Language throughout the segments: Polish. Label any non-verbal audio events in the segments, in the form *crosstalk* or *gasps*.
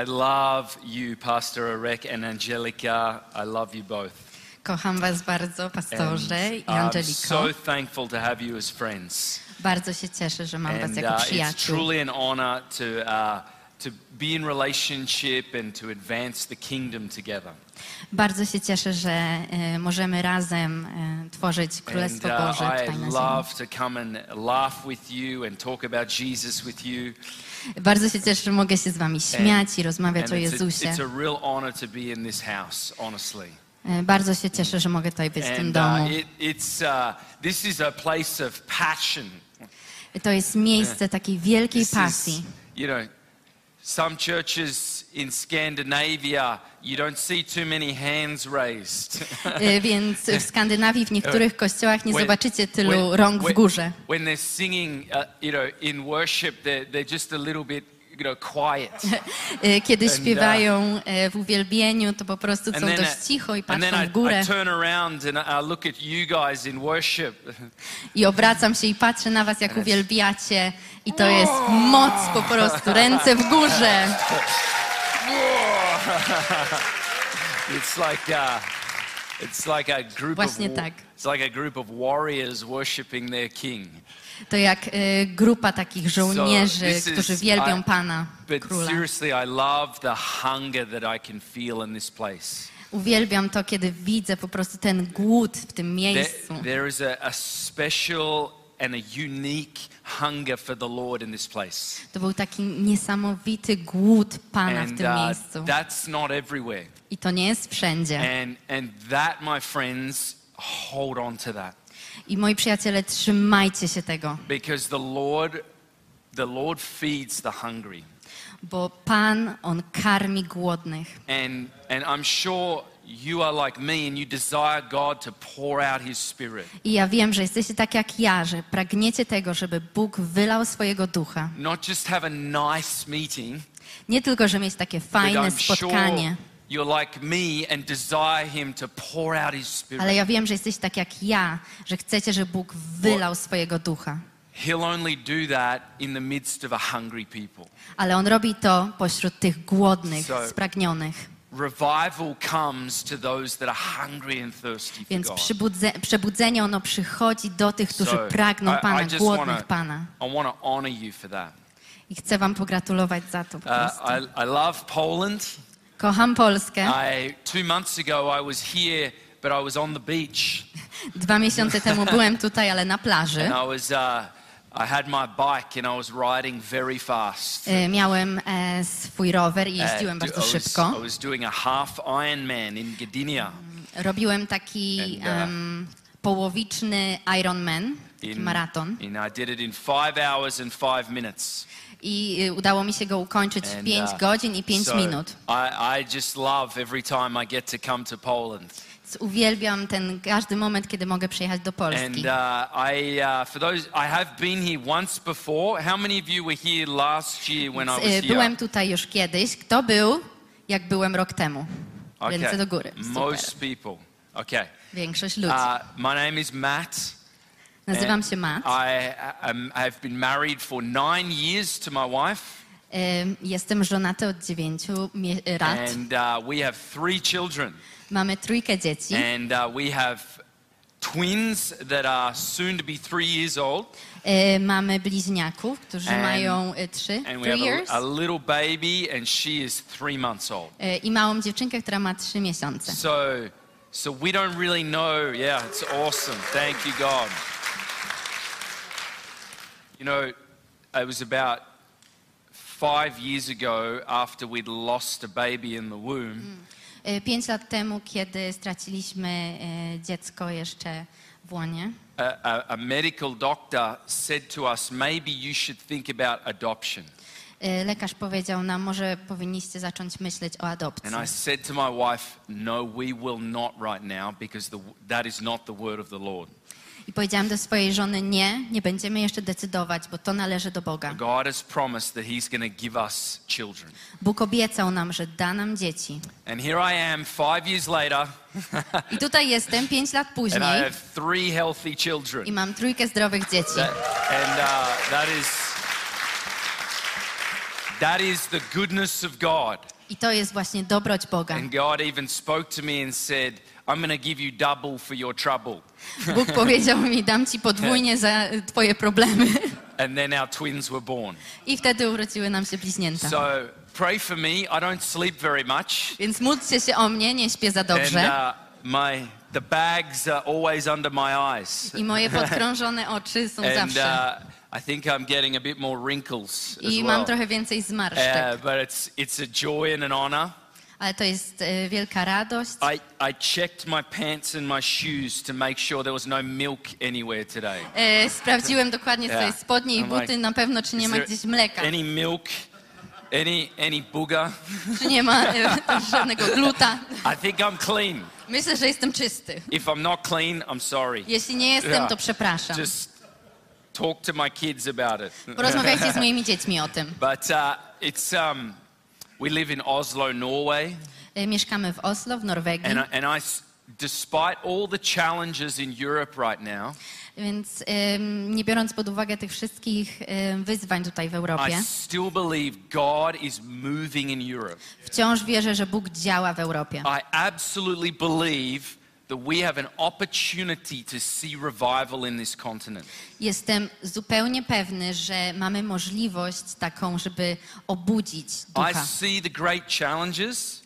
I love you, Pastor Arek and Angelica. I love you both. Kocham Was bardzo, pastorze i I'm Angeliko. so thankful to have you as friends. Bardzo się cieszę, że mam Was jako uh, it's przyjaciół. truly an honor to, uh, to be in relationship and to advance the kingdom together. Bardzo się cieszę, że e, możemy razem e, tworzyć And Królestwo uh, Boże I love to come and laugh with you and talk about Jesus with you. Bardzo się cieszę, że mogę się z Wami śmiać i rozmawiać o Jezusie. E, Bardzo się cieszę, że mogę tutaj być w tym And domu. uh, uh. To jest miejsce takiej wielkiej pasji. you know, some churches in Scandinavia, you don't see too many hands raised. E, *laughs* Więc w Skandynawii w niektórych kościołach nie zobaczycie tylu rąk w górze. When they're singing, uh, you know, in worship, they're, they're just a little bit. E, *laughs* Kiedy uh, śpiewają e, w uwielbieniu, to po prostu są dość cicho i patrzą w górę. *laughs* I obracam się i patrzę na was, jak uwielbiacie. I to jest moc po prostu. Ręce w górze. *laughs* It's like uh, it's like a group of Właśnie wa- tak. it's like a group of warriors worshiping their king. To jak e, grupa takich żołnierzy, is- którzy wielbią I- Pana, But Króla. seriously, I love the hunger that I can feel in this place. Uwielbiam to, kiedy widzę po prostu ten głód w tym There, miejscu. there is a, a special and a unique hunger for the Lord in this place. To był taki niesamowity głód Pana w And tym uh, miejscu. that's not everywhere. I to nie jest wszędzie. And and that, my friends, hold on to that. I moi przyjaciele, trzymajcie się tego, Because the Lord the Lord feeds the hungry. bo Pan, On karmi głodnych. And, and I'm sure you are like me and you desire God to pour out His Spirit. I ja wiem, że jesteście tak jak ja, że pragniecie tego, żeby Bóg wylał swojego ducha. Not just have a nice meeting, Nie tylko, że mieć takie fajne spotkanie, you're like me and desire Him to pour out His Spirit. ale ja wiem, że jesteście tak jak ja, że chcecie, żeby Bóg wylał swojego ducha. Ale On robi to pośród tych głodnych, spragnionych. Revival comes to those that are hungry and thirsty for Więc przebudzenie ono przychodzi do tych, którzy So, pragną I- Pana, I just głodnych wanna- Pana. I want to honor you for that. I chcę Wam pogratulować za to Uh. I, I love Poland. Kocham Polskę. I, two months ago, I was here, but I was on the beach. *laughs* Dwa miesiące temu byłem tutaj, ale na plaży. And I was, uh, I had my bike and I was riding very fast. E, Miałem e, swój rower i jeździłem Uh, bardzo I was, szybko. I was doing a half Ironman in Gdynia. Robiłem taki And, uh, em, połowiczny Ironman, In, maraton. and I did it in five hours and five minutes. I y, udało mi się go ukończyć w And, 5 uh, godzin i 5 so minut. Więc Uwielbiam ten każdy moment, kiedy mogę przyjechać do And Polski. uh, I, uh, for those, I have been here once before. How many of you were here last year when I was Y, here? Byłem tutaj już kiedyś. Kto był, jak byłem rok temu? Ręce do góry. Super. Most people. Okay. Większość ludzi. Uh, my name is Matt. Nazywam and się Matt. I um, have been married for nine years to my wife, Jestem żonaty od 9 lat. and uh, we have three children. Mamy trójkę dzieci. And uh, we have twins that are soon to be three years old. E, którzy and, mają e, trzy, and we have. A, a little baby and she is three months old. E, I małą dziewczynkę, która ma trzy miesiące. So, so we don't really know. Yeah, it's awesome. Thank you, God. You know, it was about five years ago after we'd lost a baby in the womb. Mm. E, 5 lat temu, kiedy straciliśmy e, dziecko jeszcze w łonie. A, a, a medical doctor said to us, maybe you should think about adoption. E, lekarz powiedział nam, może powinniście zacząć myśleć o adopcji. And I said to my wife, no, we will not right now because the, that is not the word of the Lord. I powiedziałam do swojej żony, nie, nie będziemy jeszcze decydować, bo to należy do Boga. God has promised that He's going to give us children. Bóg obiecał nam, że da nam dzieci. And here I am, five years later, I tutaj jestem pięć lat *laughs* and I później have three healthy i children. mam trójkę zdrowych dzieci. That, and uh, that is that is the goodness of God. I to jest właśnie dobroć Boga. And God even spoke to me and said, "I'm going to give you double for your trouble." *laughs* Bóg powiedział mi, dam ci podwójnie za twoje problemy. *laughs* And then our twins were born. I wtedy urodziły nam się bliźnięta. So pray for me. I don't sleep very much, Więc módlcie się o mnie, nie śpię za and dobrze. uh, my the bags are always under my eyes. I moje podkrążone oczy są *laughs* And zawsze. uh, I think I'm getting a bit more wrinkles as I well. mam trochę więcej zmarszczek. Uh, but it's it's a joy and an honor. Ale to jest y, wielka radość. I, I checked my pants and my shoes to make sure there was no milk anywhere today. E, Sprawdziłem dokładnie Yeah. swoje spodnie i buty like, na pewno, czy nie ma gdzieś mleka, Any milk? Any any booger? czy nie ma e, żadnego gluta. I think I'm clean. Myślę, że jestem czysty. If I'm not clean, I'm sorry. Jeśli nie jestem, Yeah. to przepraszam. Just talk to my kids about it. Porozmawiajcie z *laughs* moimi dziećmi o tym. But uh, it's um, we live in Oslo, Norway, E, Mieszkamy w Oslo, w Norwegii, and I, and I despite all the challenges in Europe right now, więc em, nie biorąc pod uwagę tych wszystkich em, wyzwań tutaj w Europie, I still believe God is moving in Europe. wciąż wierzę, że Bóg działa w Europie. I absolutely believe that we have an opportunity to see revival in this continent. Jestem zupełnie pewny, że mamy możliwość taką, żeby obudzić I ducha. see the great challenges,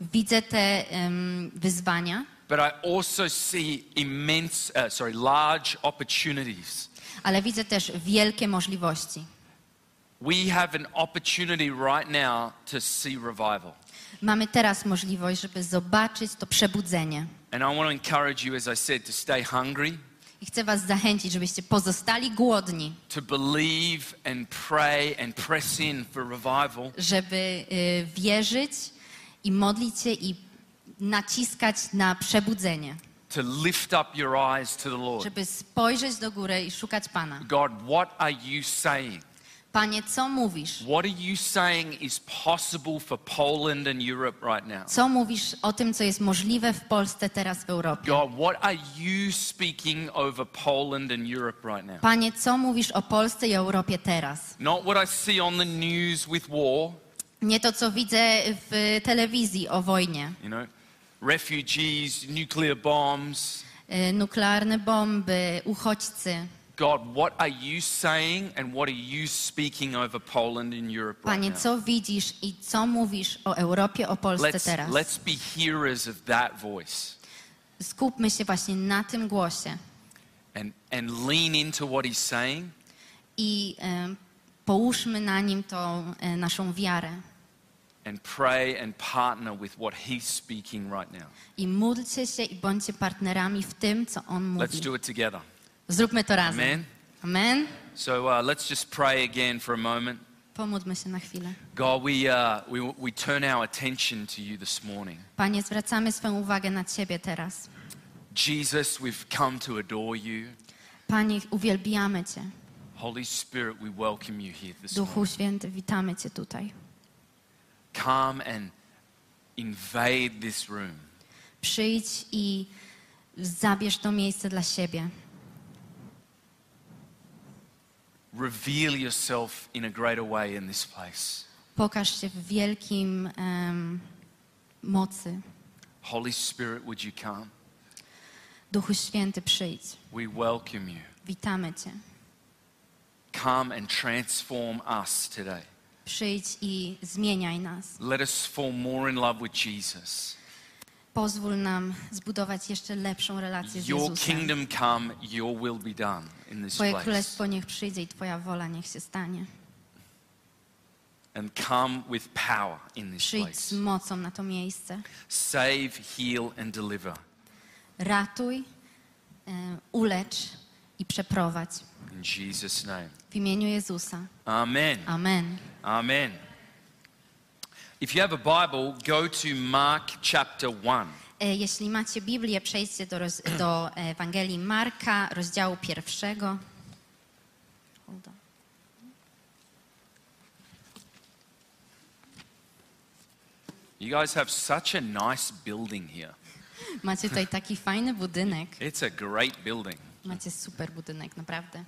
Widzę te em, wyzwania, but I also see immense, uh, sorry, large opportunities. ale widzę też wielkie możliwości. We have an opportunity right now to see revival. Mamy teraz możliwość, żeby zobaczyć to przebudzenie. And I want to encourage you, as I said, to stay hungry, I chcę Was zachęcić, żebyście pozostali głodni, to believe and pray and press in for revival. żeby y, wierzyć i modlić się i naciskać na przebudzenie, to lift up your eyes to the Lord. żeby spojrzeć do góry i szukać Pana. God, what are you saying? Panie, co mówisz? What are you saying is possible for Poland and Europe right now? Co mówisz o tym, co jest możliwe w Polsce teraz w Europie? God, what are you speaking over Poland and Europe right now? Panie, co mówisz o Polsce i Europie teraz? Not what I see on the news with war, Nie to, co widzę w telewizji o wojnie. you know, refugees, nuclear bombs. Y, Nuklearne bomby, uchodźcy. God, what are you saying and what are you speaking over Poland and Europe right Panie, now? co widzisz i co mówisz o Europie, o Polsce Let's, teraz? let's be hearers of that voice Skupmy się właśnie na tym głosie and, and lean into what he's saying i eh, e, połóżmy na nim tą e, eh, naszą wiarę. and pray and partner with what he's speaking right now. I módlcie się i bądźcie partnerami w tym, co On mówi. Let's do it together. Zróbmy to razem. Amen. Amen. So uh, let's just pray again for a moment. Pomódlmy się na chwilę. God, we, uh, we, we turn our attention to you this morning. Panie, zwracamy swoją uwagę na Ciebie teraz. Jesus, we've come to adore you. Panie, uwielbiamy Cię. Holy Spirit, we welcome you here this Duchu morning. Święty, witamy Cię tutaj. Come and invade this room. Przyjdź i zabierz to miejsce dla siebie. Reveal yourself in a greater way in this place. Pokaż się w wielkim em, mocy. Holy Spirit, would you come? Duchu Święty, przyjdź. We welcome you. Witamy Cię. Come and transform us today. Przyjdź i zmieniaj nas. Let us fall more in love with Jesus. Pozwól nam zbudować jeszcze lepszą relację z Your Jezusem. kingdom come, your will be done in this Twoje place. królestwo niech przyjdzie i Twoja wola niech się stanie. And come with power in this Przyjdź z place. mocą na to miejsce. Save, heal, and deliver. Ratuj, e, ulecz i przeprowadź. In Jesus' name. W imieniu Jezusa. Amen. Amen. Amen. If you have a Bible, go to Mark chapter 1. E, Jeśli macie Biblię, przejdźcie do, roz, do Ewangelii Marka, rozdziału pierwszego. Hold on. You guys have such a nice building here. Macie tutaj taki fajny budynek. It's a great building. Macie super budynek, naprawdę.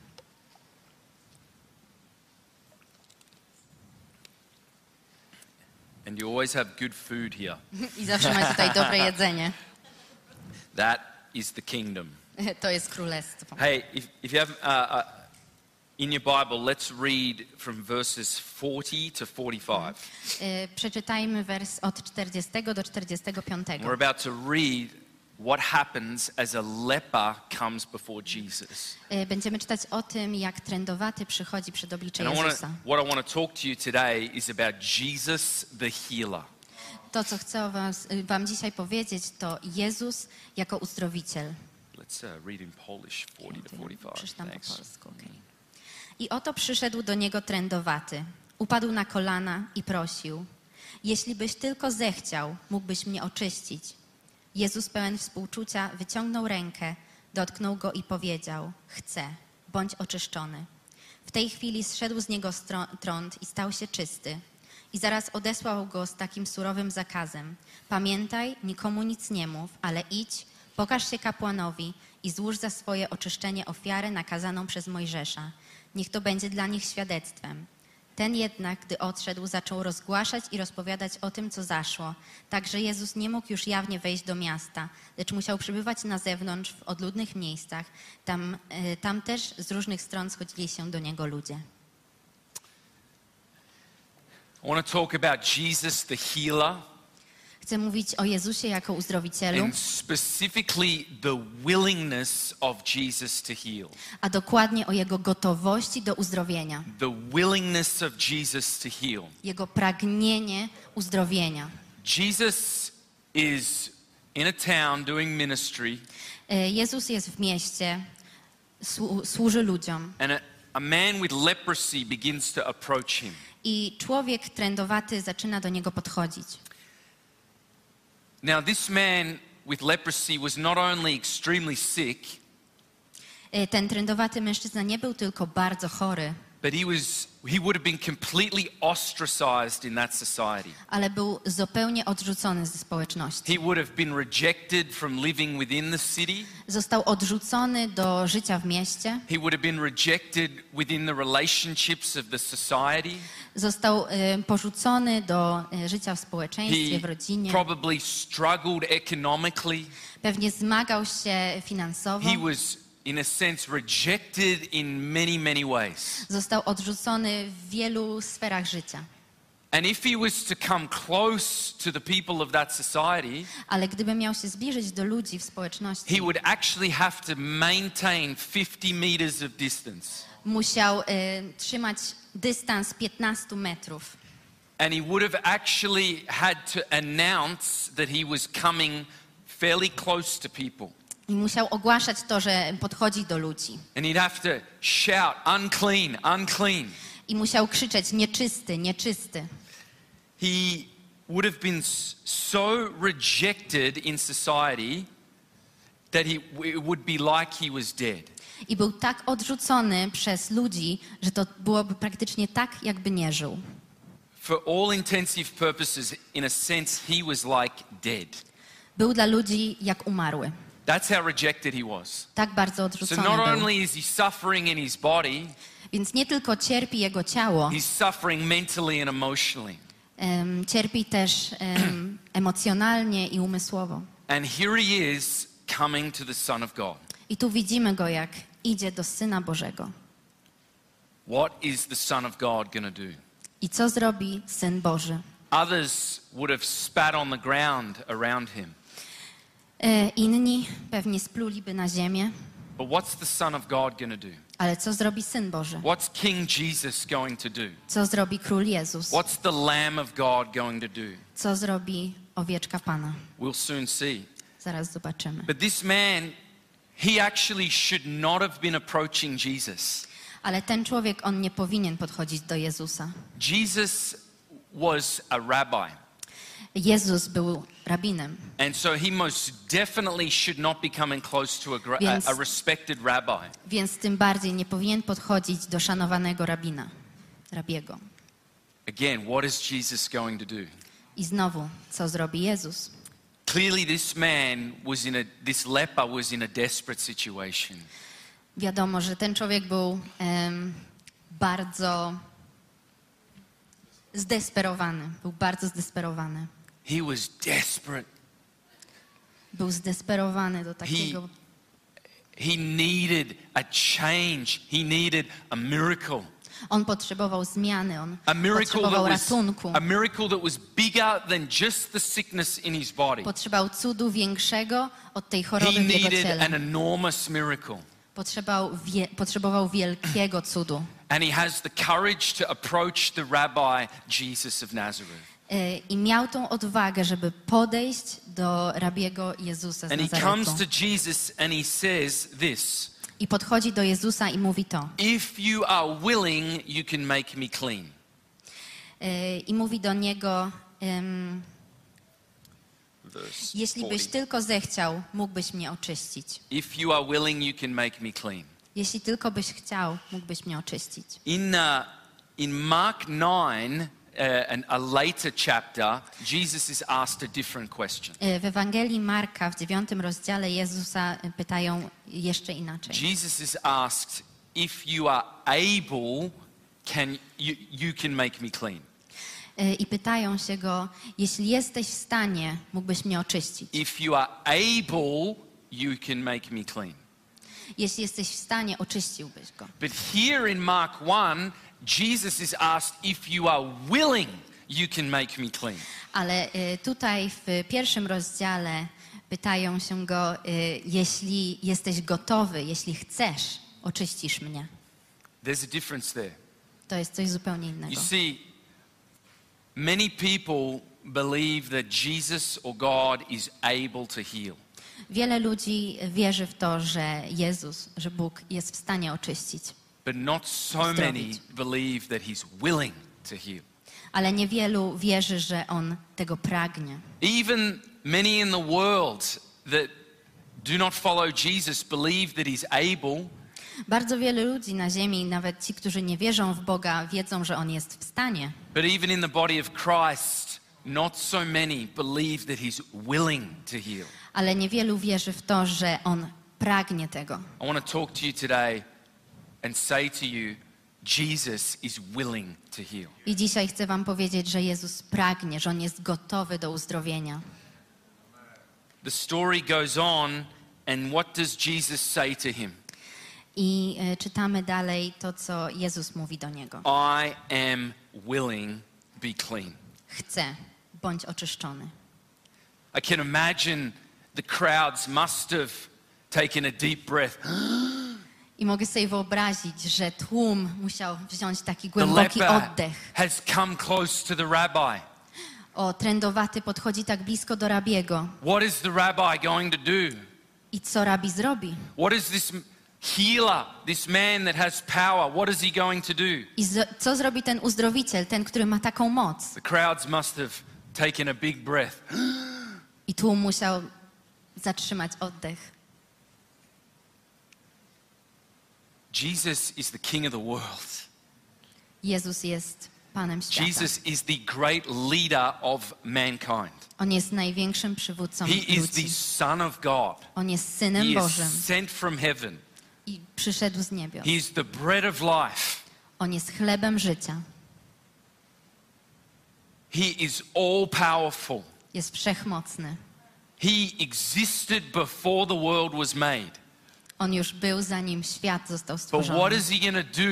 And you always have good food here. I zawsze macie tutaj dobre *laughs* jedzenie. That is the kingdom. To jest królestwo. Hey, if, if you have uh, uh, in your Bible, let's read from verses 40 to 45. E, Przeczytajmy wers od 40 do 45. We're about to read what happens as a leper comes before Jesus. E, Będziemy czytać o tym, jak trędowaty przychodzi przed oblicze And I wanna, Jezusa. what I want to talk to you today is about Jesus the healer. To, co chcę was, Wam dzisiaj powiedzieć, to Jezus jako uzdrowiciel. Let's uh, read in Polish 40 to 45. Przeczytam po Thanks. polsku. okej. I oto przyszedł do niego trędowaty. Upadł na kolana i prosił: Jeśli byś tylko zechciał, mógłbyś mnie oczyścić. Jezus pełen współczucia wyciągnął rękę, dotknął go i powiedział: Chcę, bądź oczyszczony. W tej chwili zszedł z niego trąd i stał się czysty. I zaraz odesłał go z takim surowym zakazem: Pamiętaj, nikomu nic nie mów, ale idź, pokaż się kapłanowi i złóż za swoje oczyszczenie ofiarę nakazaną przez Mojżesza. Niech to będzie dla nich świadectwem. Ten jednak, gdy odszedł, zaczął rozgłaszać i rozpowiadać o tym, co zaszło. Także Jezus nie mógł już jawnie wejść do miasta, lecz musiał przybywać na zewnątrz, w odludnych miejscach. Tam, e, tam też z różnych stron schodzili się do niego ludzie. I want to talk about Jesus the healer Chcę mówić o Jezusie jako uzdrowicielu, and specifically the willingness of Jesus to heal. a dokładnie o Jego gotowości do uzdrowienia, The willingness of Jesus to heal. Jego pragnienie uzdrowienia. Jesus is in a town doing ministry, E, Jezus jest w mieście, słu- służy ludziom and a, a man with leprosy begins to approach him. i człowiek trędowaty zaczyna do niego podchodzić. Now, this man with leprosy was not only extremely sick, E, Ten trędowaty mężczyzna nie był tylko bardzo chory, but he was he would have been completely ostracized in that society. ale był zupełnie odrzucony ze społeczności. He would have been rejected from living within the city. Został odrzucony do życia w mieście, He would have been rejected within the relationships of the society. został e, porzucony do e, życia w społeczeństwie, w He rodzinie. probably struggled economically. Pewnie zmagał się finansowo. He was, in a sense, rejected in many, many ways. Został odrzucony w wielu sferach życia. And if he was to come close to the people of that society, Ale gdyby miał się zbliżyć do ludzi w he społeczności, would actually have to maintain 50 meters of distance. musiał e, trzymać dystans 15 metrów. And he would have actually had to announce that he was coming fairly close to people. I musiał ogłaszać to, że podchodzi do ludzi. And he'd have to shout, unclean, unclean. I musiał krzyczeć nieczysty, nieczysty. He would have been so rejected in society that he, it would be like he was dead. I był tak odrzucony przez ludzi, że to byłoby praktycznie tak, jakby nie żył. For all intensive purposes, in a sense, he was like dead. Był dla ludzi jak umarły. That's how rejected he was. Tak bardzo So odrzucony not był. only is he suffering in his body, Więc nie tylko cierpi jego ciało, he's suffering mentally and emotionally. em, cierpi też em, *clears throat* emocjonalnie i umysłowo. And here he is coming to the Son of God. I tu widzimy go, jak idzie do Syna Bożego. What is the Son of God going to do? I co zrobi Syn Boży? Others would have spat on the ground around him. E, inni pewnie spluliby na ziemię, But what's the Son of God going to do? ale co zrobi Syn Boży? What's King Jesus going to do? Co zrobi Król Jezus? What's the Lamb of God going to do? Co zrobi owieczka Pana? We'll soon see. Zaraz zobaczymy. But this man, he actually should not have been approaching Jesus. Ale ten człowiek, on nie powinien podchodzić do Jezusa. Jesus was a rabbi. Jezus był rabinem, And so he most definitely should not be coming close to a, Więc- a, a respected rabbi. więc tym bardziej nie powinien podchodzić do szanowanego rabina, rabiego. Again, what is Jesus going to do? I znowu, co zrobi Jezus? Clearly, this man was in a, this leper was in a desperate situation. Wiadomo, że ten człowiek był em, bardzo zdesperowany. Był bardzo zdesperowany. He was desperate. Był zdesperowany do takiego. He needed a change. He needed a miracle. On potrzebował zmiany, on A miracle potrzebował that was ratunku. a miracle that was bigger than just the sickness in his body. Potrzebował cudu większego od tej He w jego needed ciele. an enormous miracle. Potrzebował, wie, potrzebował wielkiego cudu. And he has the courage to approach the rabbi Jesus of Nazareth. E, I miał tą odwagę, żeby podejść do rabiego Jezusa z And he comes Nazaretu. to Jesus and he says this I podchodzi do Jezusa i mówi to. If you are willing, you can make me clean. E, I mówi do niego, em, Verse jeśli byś 40. tylko zechciał, mógłbyś mnie oczyścić. If you are willing, you can make me clean. Jeśli tylko byś chciał, mógłbyś mnie oczyścić. In, uh, in Mark 9, uh, and a later chapter, Jesus is asked a different question. E, W Ewangelii Marka w dziewiątym rozdziale Jezusa pytają jeszcze inaczej. Jesus is asked, if you are able, can you, you can make me clean. E, I pytają się go, jeśli jesteś w stanie, mógłbyś mnie oczyścić. If you are able, you can make me clean. Jeśli jesteś w stanie, oczyściłbyś go. But here in Mark 1, Jesus is asked, if you are willing, you can make me clean. Ale e, tutaj w pierwszym rozdziale pytają się go, e, jeśli jesteś gotowy, jeśli chcesz, oczyścisz mnie. There's a difference there. To jest coś zupełnie You innego. see, many people believe that Jesus or God is able to heal. Wiele ludzi wierzy w to, że Jezus, że Bóg jest w stanie oczyścić, But not so many believe that he's willing to heal. ale niewielu wierzy, że On tego pragnie. Even many in the world that do not follow Jesus believe that he's able, Bardzo wiele ludzi na ziemi, nawet ci, którzy nie wierzą w Boga, wiedzą, że On jest w stanie. but even in the body of Christ, not so many believe that he's willing to heal. Ale niewielu wierzy w to, że On pragnie tego. I want to talk to you today and say to you, Jesus is willing to heal. I dzisiaj chcę Wam powiedzieć, że Jezus pragnie, że On jest gotowy do uzdrowienia. The story goes on, and what does Jesus say to him? I e, czytamy dalej to, co Jezus mówi do niego. I am willing, be clean. Chcę, bądź oczyszczony. I can imagine the crowds must have taken a deep breath. *gasps* I mogę sobie wyobrazić, że tłum musiał wziąć taki głęboki oddech. has come close to the rabbi. O, trędowaty podchodzi tak blisko do rabiego. What is the rabbi going to do? I co rabi zrobi? What is this healer, this man that has power, what is he going to do? I co zrobi ten uzdrowiciel, ten, który ma taką moc? The crowds must have taken a big breath. *gasps* I tłum musiał zatrzymać oddech. Jesus is the king of the world. Jezus jest Panem świata. Jesus is the great leader of mankind. On jest największym przywódcą He is the ludzi. Son of God. On jest He Synem is Bożym sent from heaven. i przyszedł z niebios. He is the bread of life. On jest chlebem życia. He is all powerful. Jest wszechmocny. He existed before the world was made. On już był zanim świat został But what stworzony. is he going to do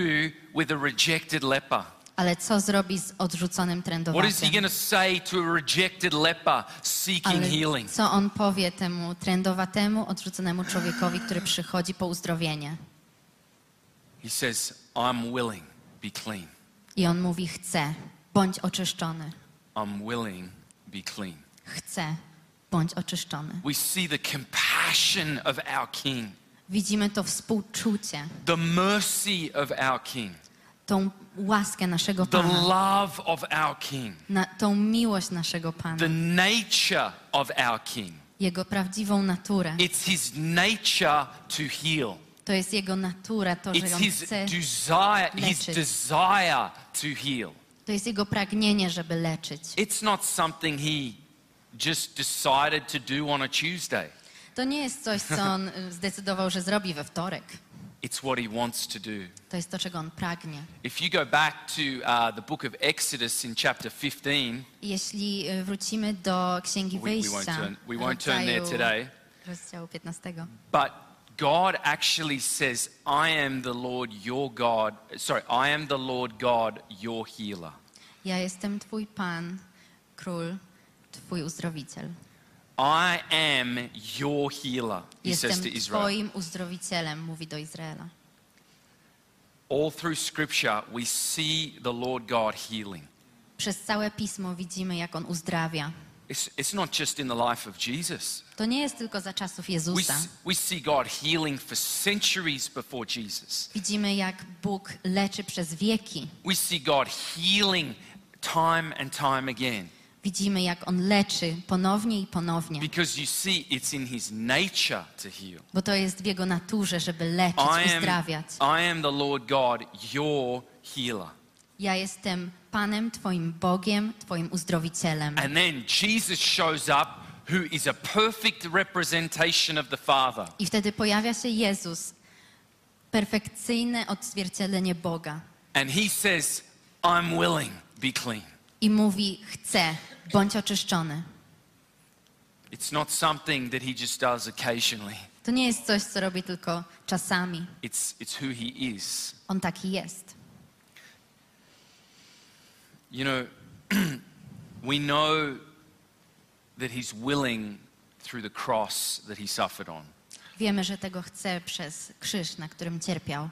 with a rejected leper? Ale co zrobi z odrzuconym What is he trędowatym? going to say to a rejected leper seeking Ale healing? co on powie temu trędowatemu, odrzuconemu człowiekowi, który przychodzi po uzdrowienie? He says, I'm willing, be clean. I on mówi: Chcę, bądź oczyszczony. I'm willing, be clean. Chcę, bądź oczyszczony. We see the compassion of our King. Widzimy to współczucie, the mercy of our King, tą łaskę naszego the Pana, love of our King, na, tą miłość naszego the Pana, nature of our King. Jego prawdziwą naturę. It's his nature to heal. To jest Jego natura, to, że It's On his chce, desire, his leczyć. desire to heal. to jest Jego pragnienie, żeby leczyć. It's not something he just decided to do on a Tuesday. To nie jest coś, co On y, zdecydował, że zrobi we wtorek. It's what he wants to do. To jest to, czego On pragnie. If you go back to uh, the book of Exodus in chapter 15, Jeśli y, wrócimy do Księgi we, we won't Wyjścia, turn, we won't turn there today, rozdziału 15, but God actually says, I am the Lord your God. Sorry, I am the Lord God, your healer. ja jestem Twój Pan, Król, Twój uzdrowiciel. I am your healer, he says Jestem to Israel. Twoim uzdrowicielem, mówi do Izraela. All through Scripture, we see the Lord God healing. Przez całe Pismo widzimy, jak On uzdrawia. It's, it's not just in the life of Jesus. To nie jest tylko za czasów We, Jezusa. s- we see God healing for centuries before Jesus. Widzimy, jak Bóg leczy przez wieki. We see God healing time and time again Widzimy, jak On leczy ponownie i ponownie. because you see it's in his nature to heal. Bo to jest w Jego naturze, żeby leczyć, I am, uzdrawiać. I am the Lord God, your healer. Ja jestem Panem, Twoim Bogiem, Twoim uzdrowicielem. And then Jesus shows up, who is a perfect representation of the Father. I wtedy pojawia się Jezus, perfekcyjne odzwierciedlenie Boga. And he says, I'm willing, be clean. I mówi, chcę, bądź oczyszczony. It's not something that he just does occasionally. To nie jest coś, co robi tylko czasami. It's, it's who he is. On taki jest. You know, *clears throat* we know that he's willing through the cross that he suffered on. Wiemy, że tego chce przez krzyż, na którym cierpiał.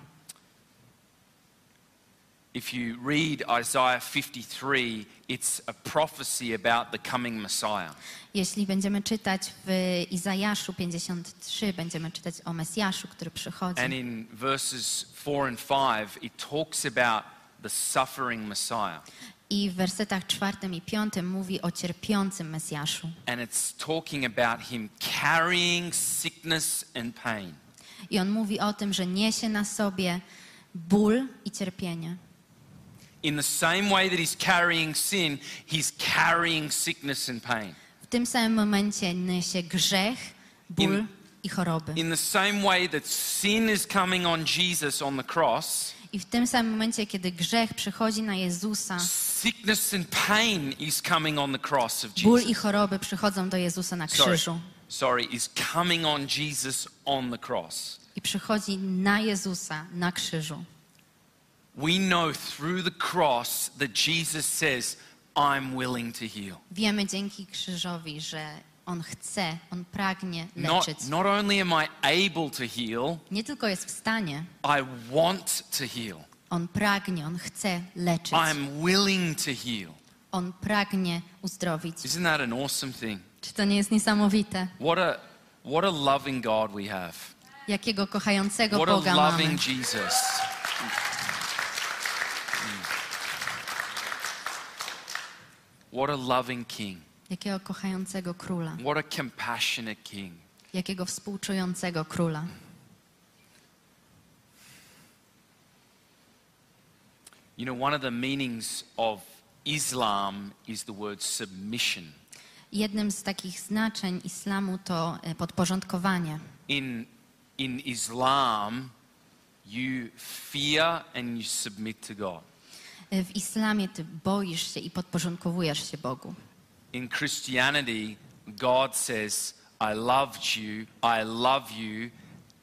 If you read Isaiah 53, it's a prophecy about the coming Messiah. Jeśli będziemy czytać w Izajaszu 53, będziemy czytać o Mesjaszu, który przychodzi. And in verses 4 and 5, it talks about the suffering Messiah. I w wersetach czwartym i piątym mówi o cierpiącym Mesjaszu. And it's talking about him carrying sickness and pain. I on mówi o tym, że niesie na sobie ból i cierpienie. In the same way that he's carrying sin, he's carrying sickness and pain. W tym samym momencie niesie grzech, ból In- i choroby. In the same way that sin is coming on Jesus on the cross, I w tym samym momencie, kiedy grzech przychodzi na Jezusa, sickness and pain is coming on the cross of ból i Jesus. choroby przychodzą do Jezusa na Sorry, krzyżu. sorry, is coming on Jesus on the cross. I przychodzi na Jezusa na krzyżu. We know through the cross that Jesus says, I'm willing to heal. Wiemy dzięki krzyżowi, że On chce, On pragnie Not, leczyć. not only am I able to heal, Nie tylko jest w stanie, I want to heal. On pragnie, On chce leczyć. I'm willing to heal. On pragnie uzdrowić. Isn't that an awesome thing? Czy to nie jest niesamowite? What a, what a loving God we have. Jakiego kochającego What a Boga mamy. loving Jesus. What a loving King. Jakiego kochającego króla. What a compassionate King. Jakiego współczującego króla. You know, one of the meanings of Islam is the word submission. Jednym z takich znaczeń islamu to e, podporządkowanie. In, in Islam, you fear and you submit to God. E, W islamie ty boisz się i podporządkowujesz się Bogu. In Christianity, God says, I loved you, I love you,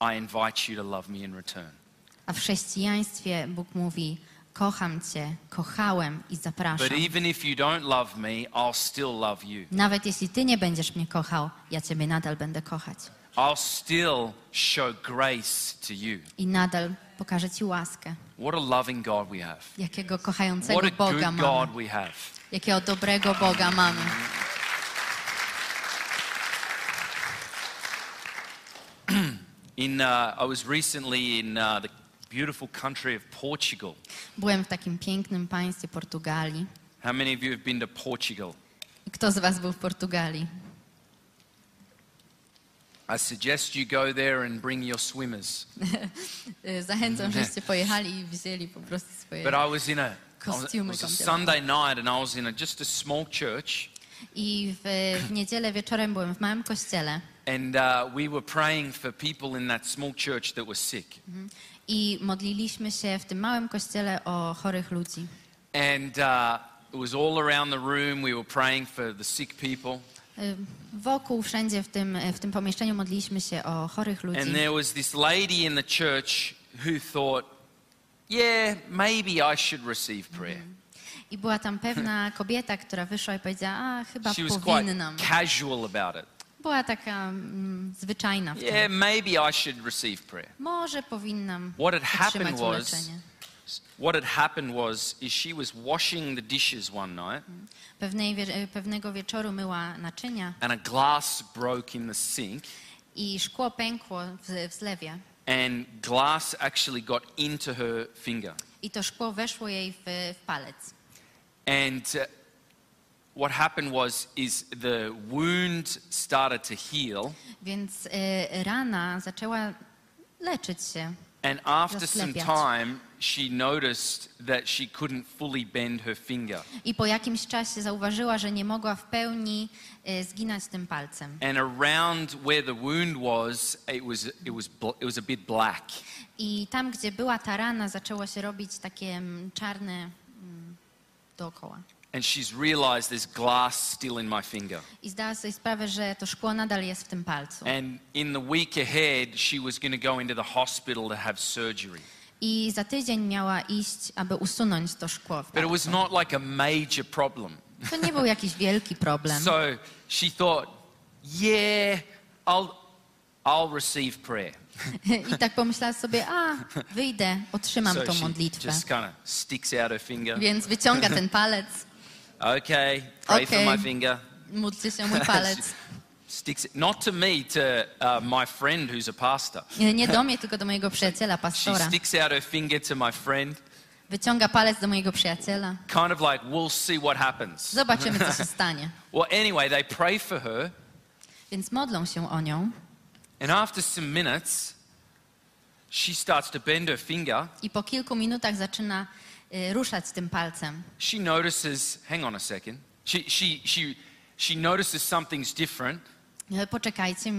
I invite you to love me in return. A w chrześcijaństwie Bóg mówi: Kocham cię, kochałem i zapraszam. But even if you don't love me, I'll still love you. Nawet jeśli ty nie będziesz mnie kochał, ja ciebie nadal będę kochać. I'll still show grace to you. I nadal pokażę ci łaskę. What a loving God we have. Jakiego kochającego What a Boga good God mamy. we have. Jakiego dobrego Boga mamy. *clears throat* In, uh, I was recently in uh, the beautiful country of Portugal. Byłem w takim pięknym państwie Portugalii. How many of you have been to Portugal? Kto z Was był w Portugalii? I suggest you go there and bring your swimmers. *laughs* Zachęcam, *laughs* żeście pojechali i wzięli po prostu swoje... But I was in a, was, it Kostiumy was a. Sunday night and I was in a, just a small church I w, w niedzielę wieczorem byłem w małym kościele and uh, we were praying for people in that small church that were sick. i modliliśmy się w tym małym kościele o chorych ludzi. And uh, it was all around the room. We were praying for the sick people. Y, Wokół, wszędzie w tym, w tym pomieszczeniu modliliśmy się o chorych ludzi. And there was this lady in the church who thought, yeah, maybe I should receive prayer. I była tam pewna *laughs* kobieta, która wyszła i powiedziała, a chyba She was quite powinnam. casual about it. Była taka mm, zwyczajna w tym. Yeah, maybe I should receive prayer. Może powinnam What had happened otrzymać was, uleczenie. What had happened was, is she was washing the dishes one night, Pewnej, wie- pewnego wieczoru myła naczynia and a glass broke in the sink, i szkło pękło w, w zlewie. and glass actually got into her finger. I to szkło weszło jej w, w palec. And uh, what happened was, is the wound started to heal, Więc y, rana zaczęła leczyć się. And after some Rozlepiać. time, she noticed that she couldn't fully bend her finger. I po jakimś czasie zauważyła, że nie mogła w pełni y, zginać tym palcem. And around where the wound was, it was, it was, it was a bit black. I tam, gdzie była ta rana, zaczęło się robić takie mm, czarne mm, dookoła. And she's realized there's glass still in my finger. I zdała sobie sprawę, że to szkło nadal jest w tym palcu. And in the week ahead, she was going to go into the hospital to have surgery. I za tydzień miała iść, aby usunąć to szkło w But it was not like a major problem. To nie był jakiś wielki problem. *laughs* So she thought, yeah, I'll, I'll receive prayer. *laughs* I tak pomyślała sobie, a wyjdę, otrzymam so tą modlitwę. Więc wyciąga ten palec, *laughs* Okay, pray for Okay. my finger. módlcie się mój *laughs* palec. Sticks it, not to me, to uh, my friend who's a pastor. Nie do mnie, tylko do mojego przyjaciela, She pastora. sticks out her finger to my friend, Wyciąga palec do mojego przyjaciela. kind of like, we'll see what happens. Zobaczymy, co się *laughs* stanie. Well, anyway, they pray for her, Więc modlą się o nią. and after some minutes, she starts to bend her finger. I po kilku minutach zaczyna ruszać tym palcem. She notices, hang on a second, she, she, she, she notices something's different. E, Poczekajcie,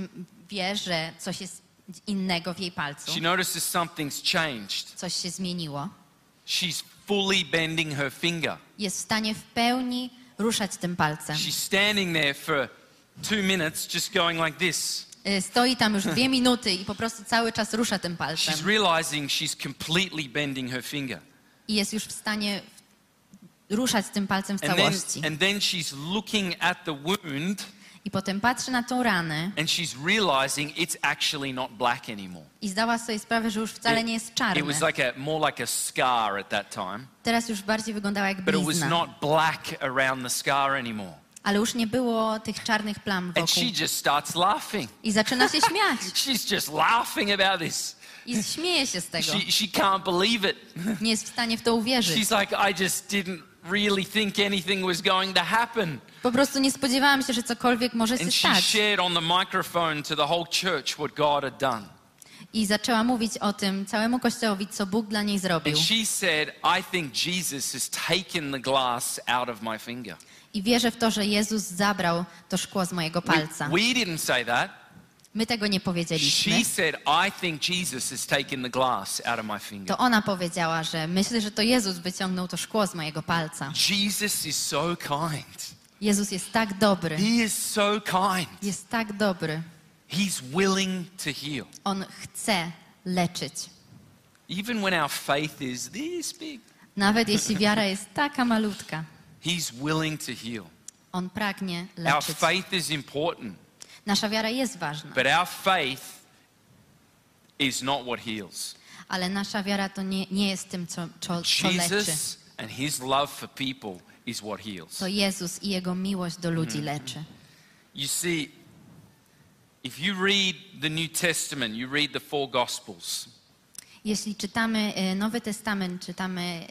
wie, że coś jest innego w jej palcu. She notices something's changed. Coś się zmieniło. She's fully bending her finger. Jest w stanie w pełni ruszać tym palcem. She's standing there for two minutes just going like this. Y, Stoi tam już dwie minuty i po prostu cały czas rusza tym palcem. She's realizing she's completely bending her finger. I jest już w stanie ruszać tym palcem w And then, and then she's looking at the wound I potem patrzy na tą ranę and she's realizing it's actually not black anymore. i zdała sobie sprawę, że już wcale nie jest it czarny. was like a more like a scar at that time, Teraz już bardziej wyglądała jak but it was blizna. not black around the scar anymore. Ale już nie było tych czarnych plam And she wokół. just starts laughing. I zaczyna się *laughs* śmiać. She's just laughing about this. I śmieje się z tego. She, she can't believe it. *laughs* Nie jest w stanie w to uwierzyć. She's like, I just didn't really think anything was going to happen. Po prostu nie spodziewałam się, że cokolwiek może się And she stać. shared on the microphone to the whole church what God had done. I zaczęła mówić o tym całemu kościołowi, co Bóg dla niej zrobił. And she said, I think Jesus has taken the glass out of my finger. I wierzę w to, że Jezus zabrał to szkło z mojego We, palca. we didn't say that. My tego nie powiedzieliśmy. She said, I think Jesus has taken the glass out of my finger. To ona powiedziała, że myślę, że to Jezus wyciągnął to szkło z mojego palca. Jesus is so kind. Jezus jest tak dobry. He is so kind. Jest tak dobry. He's willing to heal. On chce leczyć. Even when our faith is this big, Nawet jeśli wiara jest taka malutka, He's willing to heal. On pragnie Our leczyć. faith is important, Nasza wiara jest ważna, but our faith is not what heals. ale nasza wiara to nie, nie jest tym, co, co, co leczy. Jesus and His love for people is what heals. To Jezus i Jego miłość do ludzi Mm. leczy. You see, If you read the New Testament, you read the four Gospels, Jeśli czytamy e, Nowy Testament, czytamy e,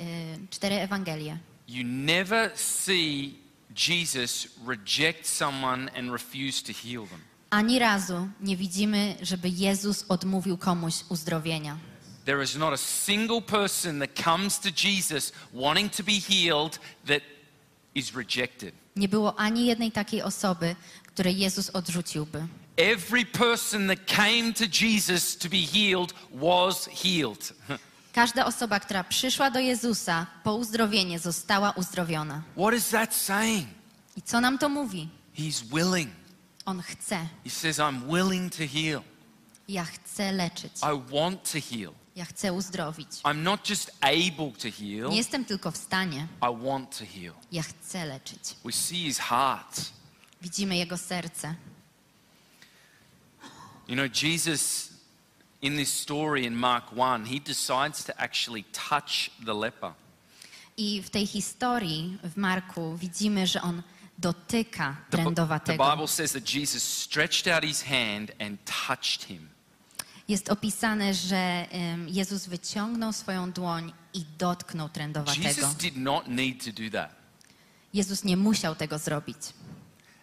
cztery Ewangelie, you never see Jesus reject someone and refuse to heal them. ani razu nie widzimy, żeby Jezus odmówił komuś uzdrowienia. There is not a single person that comes to Jesus wanting to be healed that is rejected. Nie było ani jednej takiej osoby, której Jezus odrzuciłby. Every person that came to Jesus to be healed was healed. *laughs* Każda osoba, która przyszła do Jezusa po uzdrowienie, została uzdrowiona. What is that saying? I co nam to mówi? He's willing. On chce. He says, I'm willing to heal. Ja chcę leczyć. I want to heal. Ja chcę uzdrowić. I'm not just able to heal, Nie jestem tylko w stanie. I want to heal. Ja chcę leczyć. We see his heart. Widzimy jego serce. You know, Jesus, in this story in Mark 1, he decides to actually touch the leper. I w tej historii w Marku widzimy, że on dotyka The, the trędowatego. Bible says that Jesus stretched out his hand and touched him. Jest opisane, że em, Jezus wyciągnął swoją dłoń i dotknął trędowatego. Jesus did not need to do that. Jezus nie musiał tego zrobić.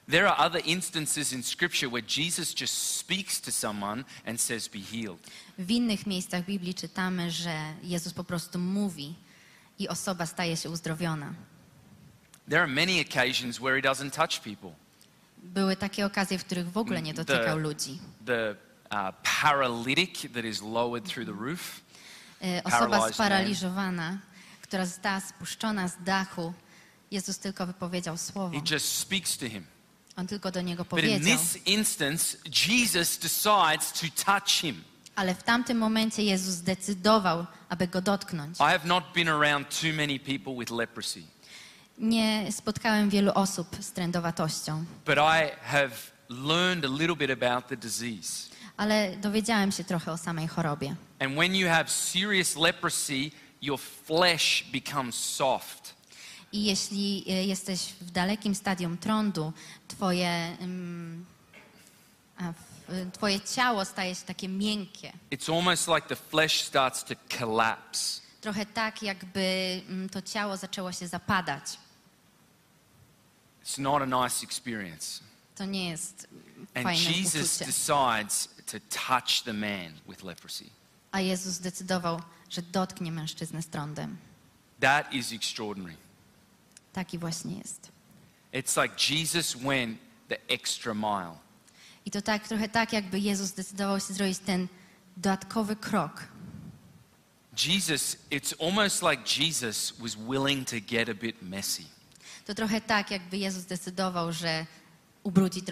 There are other instances in Scripture where Jesus just speaks to someone and says, Be healed. W innych miejscach Biblii czytamy, że Jezus po prostu mówi i osoba staje się uzdrowiona. There are many occasions where he doesn't touch people. Były takie okazje, w których w ogóle nie dotykał The- ludzi. The uh, paralytic that is lowered through the roof, E, Osoba sparaliżowana, która została spuszczona z dachu, Jezus tylko wypowiedział słowo. he just speaks to him. On tylko do niego But in powiedział. this instance, Jesus decides to touch him. Ale w tamtym momencie Jezus zdecydował, aby go dotknąć. I have not been around too many people with leprosy, Nie spotkałem wielu osób z trędowatością, but I have learned a little bit about the disease. ale dowiedziałem się trochę o samej chorobie. And when you have serious leprosy, your flesh becomes soft. I jeśli e, jesteś w dalekim stadium trądu, twoje, twoje ciało staje się takie miękkie. It's almost like the flesh starts to collapse. Trochę tak, jakby mm, to ciało zaczęło się zapadać. It's not a nice experience. To nie jest And fajne Jesus uczucie. decides to touch the man with leprosy. A Jezus zdecydował, że dotknie mężczyznę z trądem. That is extraordinary. Taki właśnie jest. It's like Jesus went the extra mile. I to tak, trochę tak, jakby Jezus zdecydował się zrobić ten dodatkowy krok. Jesus, it's almost like Jesus was willing to get a bit messy. To trochę tak, jakby Jezus zdecydował, że ubrudzi,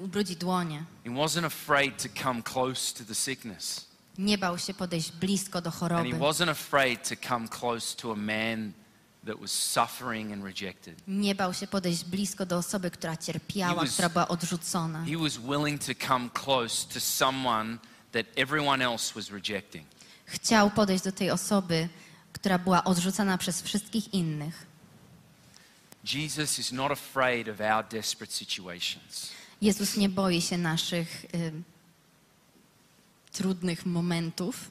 ubrudzi dłonie. He wasn't afraid to come close to the sickness. Nie bał się podejść blisko do And he choroby. wasn't afraid to come close to a man that was suffering and rejected. Nie bał się podejść blisko do osoby, która cierpiała, was- która była odrzucona. He was willing to come close to someone that everyone else was rejecting. Chciał podejść do tej osoby, która była odrzucana przez wszystkich innych. Jesus is not afraid of our desperate situations. Jezus nie boi się naszych y, trudnych momentów.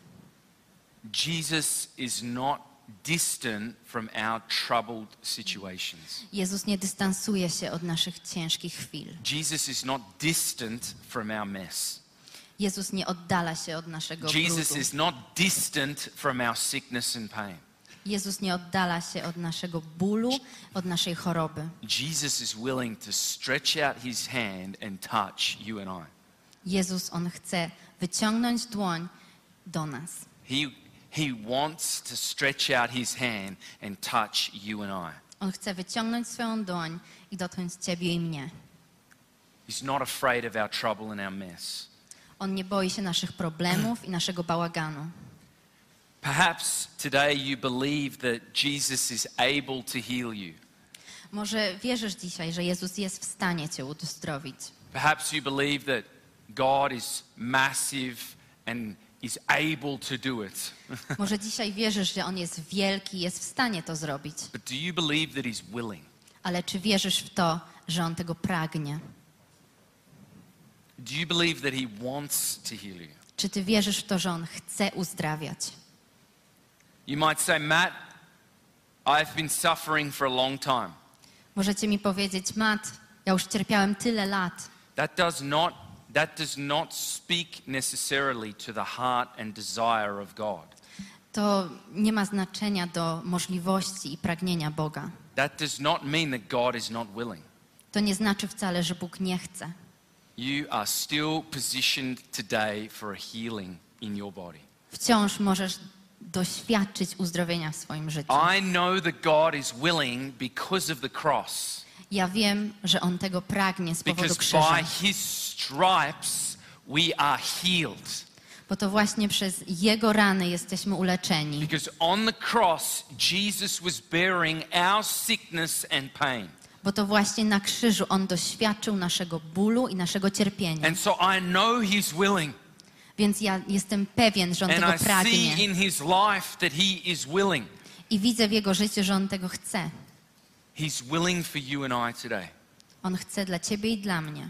Jesus is not distant from our troubled situations. Jezus nie dystansuje się od naszych ciężkich chwil. Jesus is not distant from our mess. Jezus nie oddala się od naszego Jesus brudu. is not distant from our sickness and pain. Jezus nie oddala się od naszego bólu, od naszej choroby. Jesus is willing to stretch out his hand and touch you and I. Jezus, On chce wyciągnąć dłoń do nas. He, he wants to stretch out his hand and touch you and I. On chce wyciągnąć swoją dłoń i dotknąć Ciebie i mnie. He's not afraid of our trouble and our mess. On nie boi się naszych problemów i naszego bałaganu. Perhaps today you believe that Jesus is able to heal you. Może wierzysz dzisiaj, że Jezus jest w stanie Cię uzdrowić. Perhaps you believe that God is massive and is able to do it. *laughs* Może dzisiaj wierzysz, że On jest wielki, jest w stanie to zrobić. But do you believe that he's willing? Ale czy wierzysz w to, że On tego pragnie? Do you believe that He wants to heal you? Czy ty wierzysz w to, że On chce uzdrawiać? You might say, Matt, I've been suffering for a long time. Możecie mi powiedzieć, Matt, ja już cierpiałem tyle lat. That does not, that does not speak necessarily to the heart and desire of God. To nie ma znaczenia do możliwości i pragnienia Boga. That does not mean that God is not willing. To nie znaczy wcale, że Bóg nie chce. You are still positioned today for a healing in your body. Wciąż możesz doświadczyć uzdrowienia w swoim życiu. I know that God is willing because of the cross. Ja wiem, że On tego pragnie z powodu Because krzyża, by his stripes we are healed. bo to właśnie przez Jego rany jesteśmy uleczeni. Because on the cross, Jesus was bearing our sickness and pain. Bo to właśnie na krzyżu On doświadczył naszego bólu i naszego cierpienia. And so I know he's willing. Więc ja jestem pewien, że On And tego I see in his life that he is willing. I widzę w Jego życiu, że On tego chce. He's willing for you and I today. On chce dla Ciebie i dla mnie.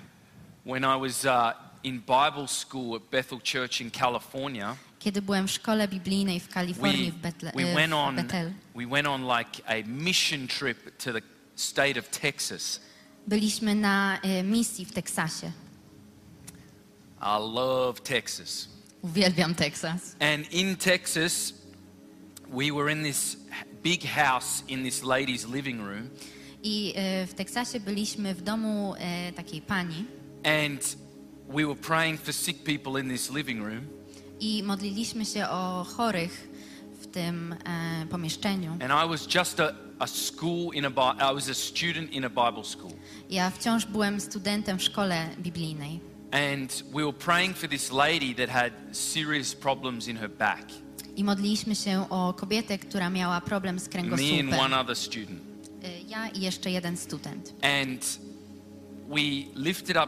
When I was uh, in Bible school at Bethel Church in California, Kiedy byłem w szkole biblijnej w Kalifornii, we, w, Betle, we went on Bethel, we went on like a mission trip to the state of Texas. byliśmy na misji w Teksasie. I love Texas. Uwielbiam Teksas. And in Texas, we were in this big house in this lady's living room, I e, w Teksasie byliśmy w domu e, takiej pani and we were praying for sick people in this living room. i modliliśmy się o chorych w tym e, pomieszczeniu. And I was just a, a school in a I was a student in a Bible school. Ja wciąż byłem studentem w szkole biblijnej. And we were praying for this lady that had serious problems in her back. I modliliśmy się o kobietę, która miała problem z Me and kręgosłupem. one other student. E, Ja i jeszcze jeden student. And we lifted up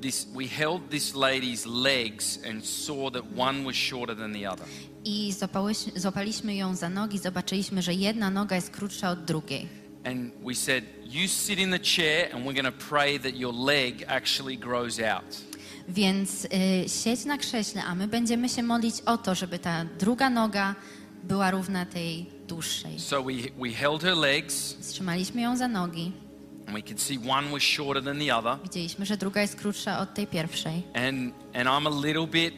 this, we held this lady's legs and saw that one was shorter than the other. I złapałyś- złapaliśmy ją za nogi, zobaczyliśmy, że jedna noga jest krótsza od drugiej. And we said, You sit in the chair, and we're going to pray that your leg actually grows out. Więc y, siedź na krześle, a my będziemy się modlić o to, żeby ta druga noga była równa tej dłuższej. So we, we held her legs, Trzymaliśmy ją za nogi. and we could see one was shorter than the other. Widzieliśmy, że druga jest krótsza od tej pierwszej. And, and I'm a little bit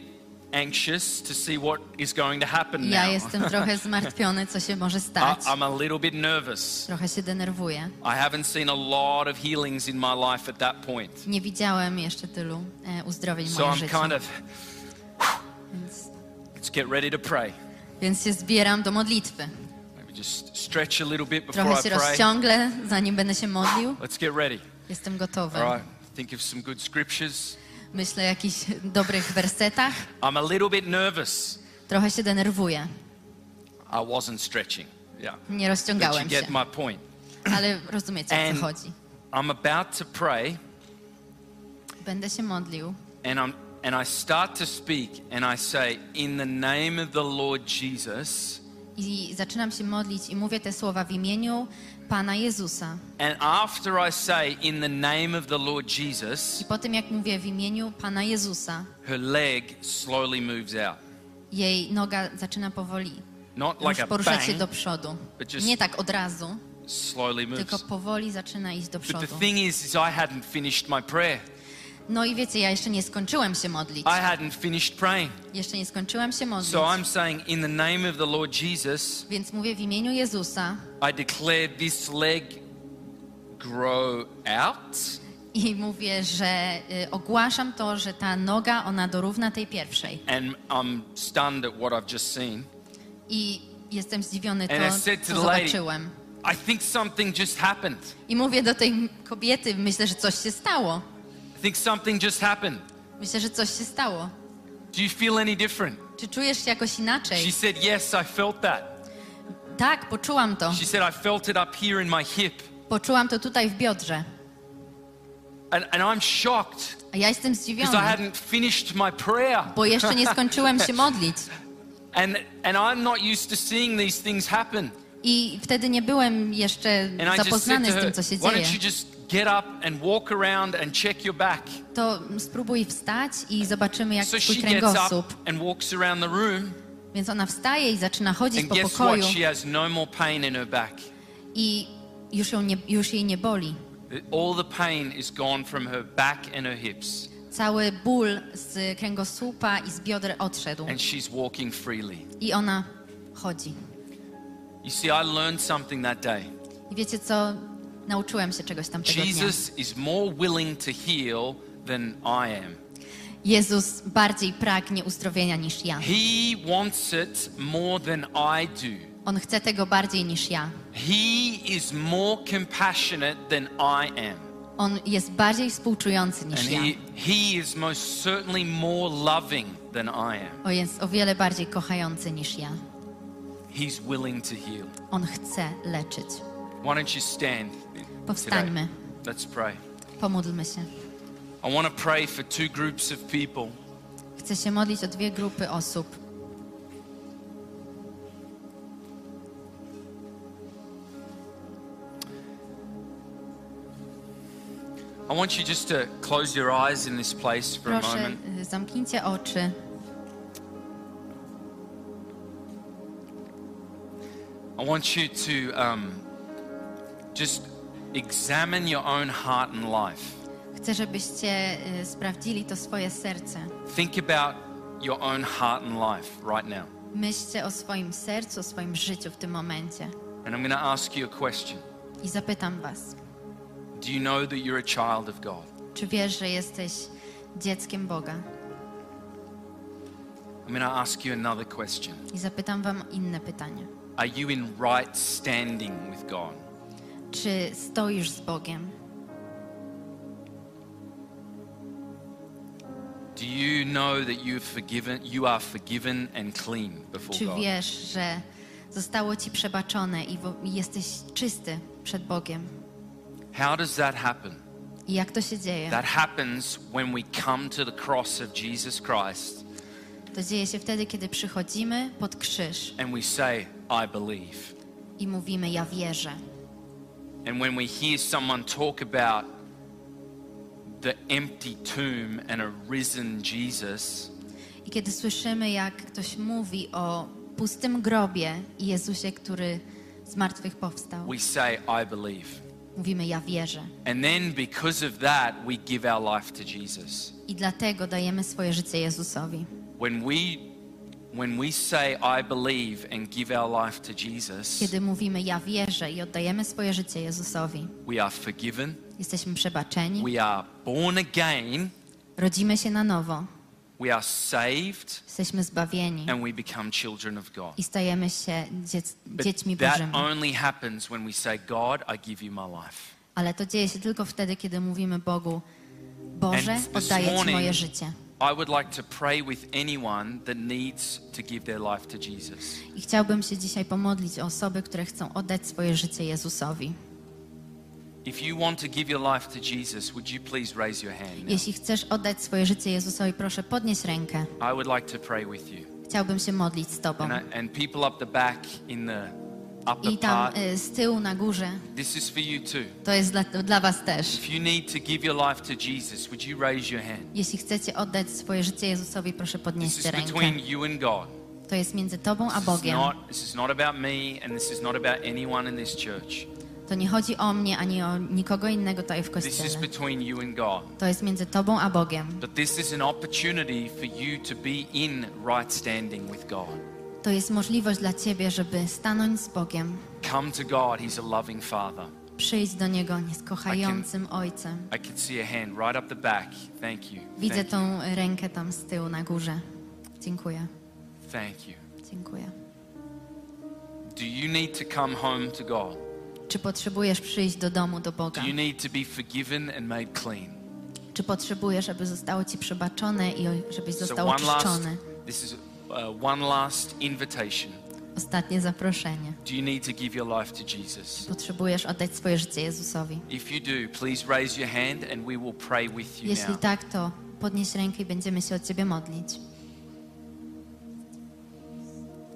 anxious to see what is going to happen Ja now. jestem *laughs* trochę zmartwiony, co się może I, stać. I'm a little bit nervous. Trochę się denerwuję. I haven't seen a lot of healings in my life at that point. Nie widziałem jeszcze tylu e, uzdrowień w So moim I'm życiu. kind of, Więc, let's get ready to pray. więc się zbieram do modlitwy. Maybe just stretch a little bit before Trochę I się pray. zanim będę się modlił. Let's get ready. Jestem gotowy. All right. Think of some good scriptures. Myślę o jakichś dobrych wersetach. I'm a little bit nervous. Trochę się denerwuję. I wasn't stretching. Yeah. Nie But you rozciągałem się. get my point. Ale rozumiecie, o And co chodzi. I'm about to pray, Będę się modlił and I'm and I start to speak, and I say, "In the name of the Lord Jesus." i zaczynam się modlić i mówię te słowa w imieniu Pana Jezusa. And after I say, "In the name of the Lord Jesus," I po tym, jak mówię w imieniu Pana Jezusa, her leg slowly moves out. jej noga zaczyna powoli Not like a poruszać się bang, do przodu. but just Nie tak od razu, slowly moves. tylko powoli zaczyna iść do But the przodu. thing is, is I hadn't finished my prayer. No i wiecie, ja jeszcze nie skończyłem się modlić. I hadn't finished praying. Jeszcze nie skończyłem się modlić. So I'm saying, in the name of the Lord Jesus, Więc mówię w imieniu Jezusa I declare this leg grow out. i mówię, że y, ogłaszam to, że ta noga, ona dorówna tej pierwszej. And I'm stunned at what I've just seen. I jestem zdziwiony And to, co zobaczyłem. I think something just happened. I mówię do tej kobiety, myślę, że coś się stało. I think something just happened. Myślę, że coś się stało. Do you feel any different? Czy czujesz się jakoś She inaczej? said, Yes, I felt that. Tak, poczułam to. She said, I felt it up here in my hip. Poczułam to tutaj w biodrze. And, and I'm shocked A ja jestem because I zdziwiona, hadn't finished my prayer. bo jeszcze nie skończyłem się *laughs* modlić. And, and I'm not used to seeing these things happen. I wtedy nie byłem jeszcze And I just said zapoznany to z her, tym, co się why dzieje. don't you just get up and walk around and check your back? To spróbuj wstać i zobaczymy, jak So twój kręgosłup. and walks around the room, Więc ona wstaje i zaczyna chodzić and po guess pokoju what? She has no more pain in her back. i już, ją nie, już jej nie boli. All the pain is gone from her back and her hips, Cały ból z kręgosłupa i z bioder odszedł. and she's walking freely. I ona chodzi. You see, I learned something that day. I wiecie co? Nauczyłem się czegoś tamtego dnia. Jesus is more willing to heal than I am. Jezus bardziej pragnie uzdrowienia niż ja. He wants it more than I do. On chce tego bardziej niż ja. He is more compassionate than I am. On jest bardziej współczujący niż And ja. he, he is most certainly more loving than I am. On jest o wiele bardziej kochający niż ja. He's willing to heal. On chce leczyć. Why don't you stand? Powstańmy. Let's pray. Pomódlmy się. I want to pray for two groups of people. Chcę się modlić o dwie grupy osób. I want you just to close your eyes in this place for a Proszę, moment. y, zamknijcie oczy. I want you to um, just examine your own heart and life. Chcę, żebyście y, sprawdzili to swoje serce. Think about your own heart and life right now. Myślcie o swoim sercu, o swoim życiu w tym momencie. And I'm going to ask you a question. I zapytam was, Do you know that you're a child of God? czy wiesz, że jesteś dzieckiem Boga? I'm going to ask you another question. I zapytam wam inne pytanie. Are you in right standing with God? Czy stoisz z Bogiem? Do you know that you've forgiven, you are forgiven and clean before Czy God? wiesz, że zostało ci przebaczone i wo- i jesteś czysty przed Bogiem? How does that happen? I jak to się dzieje? That happens when we come to the cross of Jesus Christ To dzieje się wtedy, kiedy przychodzimy pod krzyż and we say, I believe. i mówimy: Ja wierzę. And when we hear someone talk about the empty tomb and a risen Jesus, I kiedy słyszymy, jak ktoś mówi o pustym grobie i Jezusie, który z martwych powstał, we say, I believe. mówimy: Ja wierzę. And then because of that, we give our life to Jesus. I dlatego dajemy swoje życie Jezusowi. When we when we say I believe and give our life to Jesus, Kiedy mówimy: Ja wierzę i oddajemy swoje życie Jezusowi, we are forgiven, jesteśmy przebaczeni, we are born again, rodzimy się na nowo, we are saved, jesteśmy zbawieni. And we become children of God. i stajemy się dziec, But dziećmi that only happens when we say, God, I give you my life. Ale to dzieje się tylko wtedy, kiedy mówimy Bogu: Boże, oddaję Ci moje życie. I would like to pray with anyone that needs to give their life to Jesus. I chciałbym się dzisiaj pomodlić o osoby, które chcą oddać swoje życie Jezusowi. If you want to give your life to Jesus, would you please raise your hand? now? Jeśli chcesz oddać swoje życie Jezusowi, proszę podnieś rękę. I would like to pray with you. Chciałbym się modlić z Tobą. And, I- and people up the back in the I tam y, z tyłu na górze, this is for you too. to jest dla, dla Was też. Jeśli chcecie oddać swoje życie Jezusowi, proszę This is podnieście rękę. between you and God. To jest między Tobą a This is, Bogiem. not, this is not about me and this is not about anyone in this church. To nie chodzi o mnie ani o nikogo innego tutaj w This is kościele. between you and God. To jest między Tobą a Bogiem. But this is an opportunity for you to be in right standing with God. To jest możliwość dla Ciebie, żeby stanąć z Bogiem, Come to God, He's a loving Father. przyjść do Niego, jest kochającym Ojcem. I can see a hand right up the back. Thank you. Widzę Thank you. tą rękę tam z tyłu na górze. Dziękuję. Thank you. Dziękuję. Do you need to come home to God? Czy potrzebujesz przyjść do domu, do Boga? Do you need to be forgiven and made clean? Czy potrzebujesz, aby zostało Ci przebaczone i żebyś So został last, oczyszczony? this is uh, one last invitation. Ostatnie zaproszenie. Do you need to give your life to Jesus? Potrzebujesz oddać swoje życie Jezusowi. If you do, please raise your hand and we will pray with you Jeśli now. tak, to podnieś rękę i będziemy się o Ciebie modlić.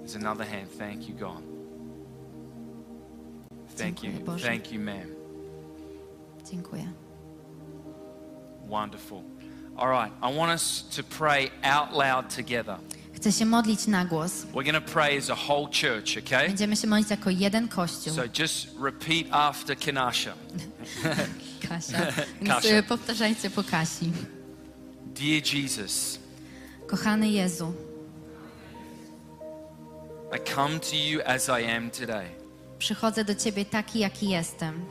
There's another hand. Thank you, God. Thank Dziękuję, you. Boże. Thank you, ma'am. Dziękuję. Wonderful. All right, I want us to pray out loud together. Chcę się modlić na głos. We're going to pray as a whole church, okay? Będziemy się modlić jako jeden kościół. So just repeat after Kanasha. *laughs* Kasia. *laughs* Kasia. y, powtarzajcie po Kasi. Dear Jesus, Kochany Jezu, I come to you as I am today. przychodzę do Ciebie taki, jaki jestem.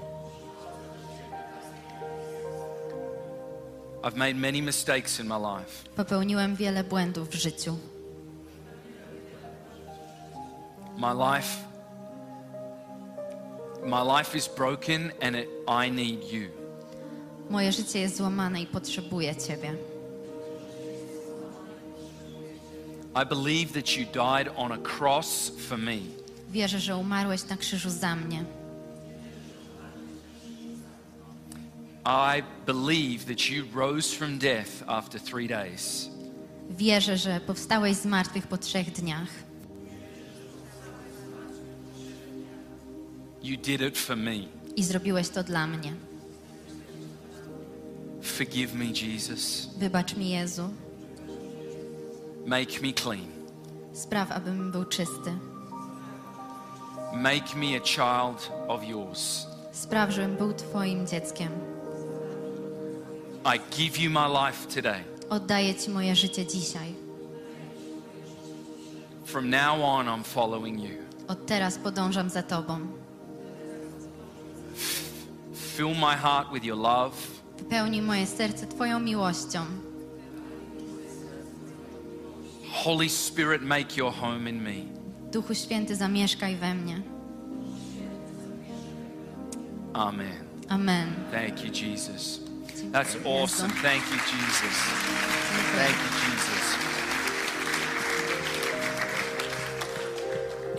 I've made many mistakes in my life. Popełniłem wiele błędów w życiu. My life my life is broken and it, I need you. Moje życie jest złamane i potrzebuję Ciebie. I believe that you died on a cross for me. Wierzę, że umarłeś na krzyżu za mnie. I believe that you rose from death after 3 days. Wierzę, że powstałeś z martwych po trzech dniach. You did it for me. I zrobiłeś to dla mnie. Forgive me, Jesus. Wybacz mi, Jezu. Make me clean. Spraw, abym był czysty. Make me a child of yours. Spraw, żebym był Twoim dzieckiem. I give you my life today. Oddaję Ci moje życie dzisiaj. From now on, I'm following you. Od teraz podążam za Tobą. Fill my heart with your love. Moje serce Twoją miłością. Holy Spirit, make your home in me. Duchu Święty, zamieszkaj we mnie. Amen. Amen. Thank you, Jesus. That's awesome. Thank you, Jesus. Thank you, Jesus.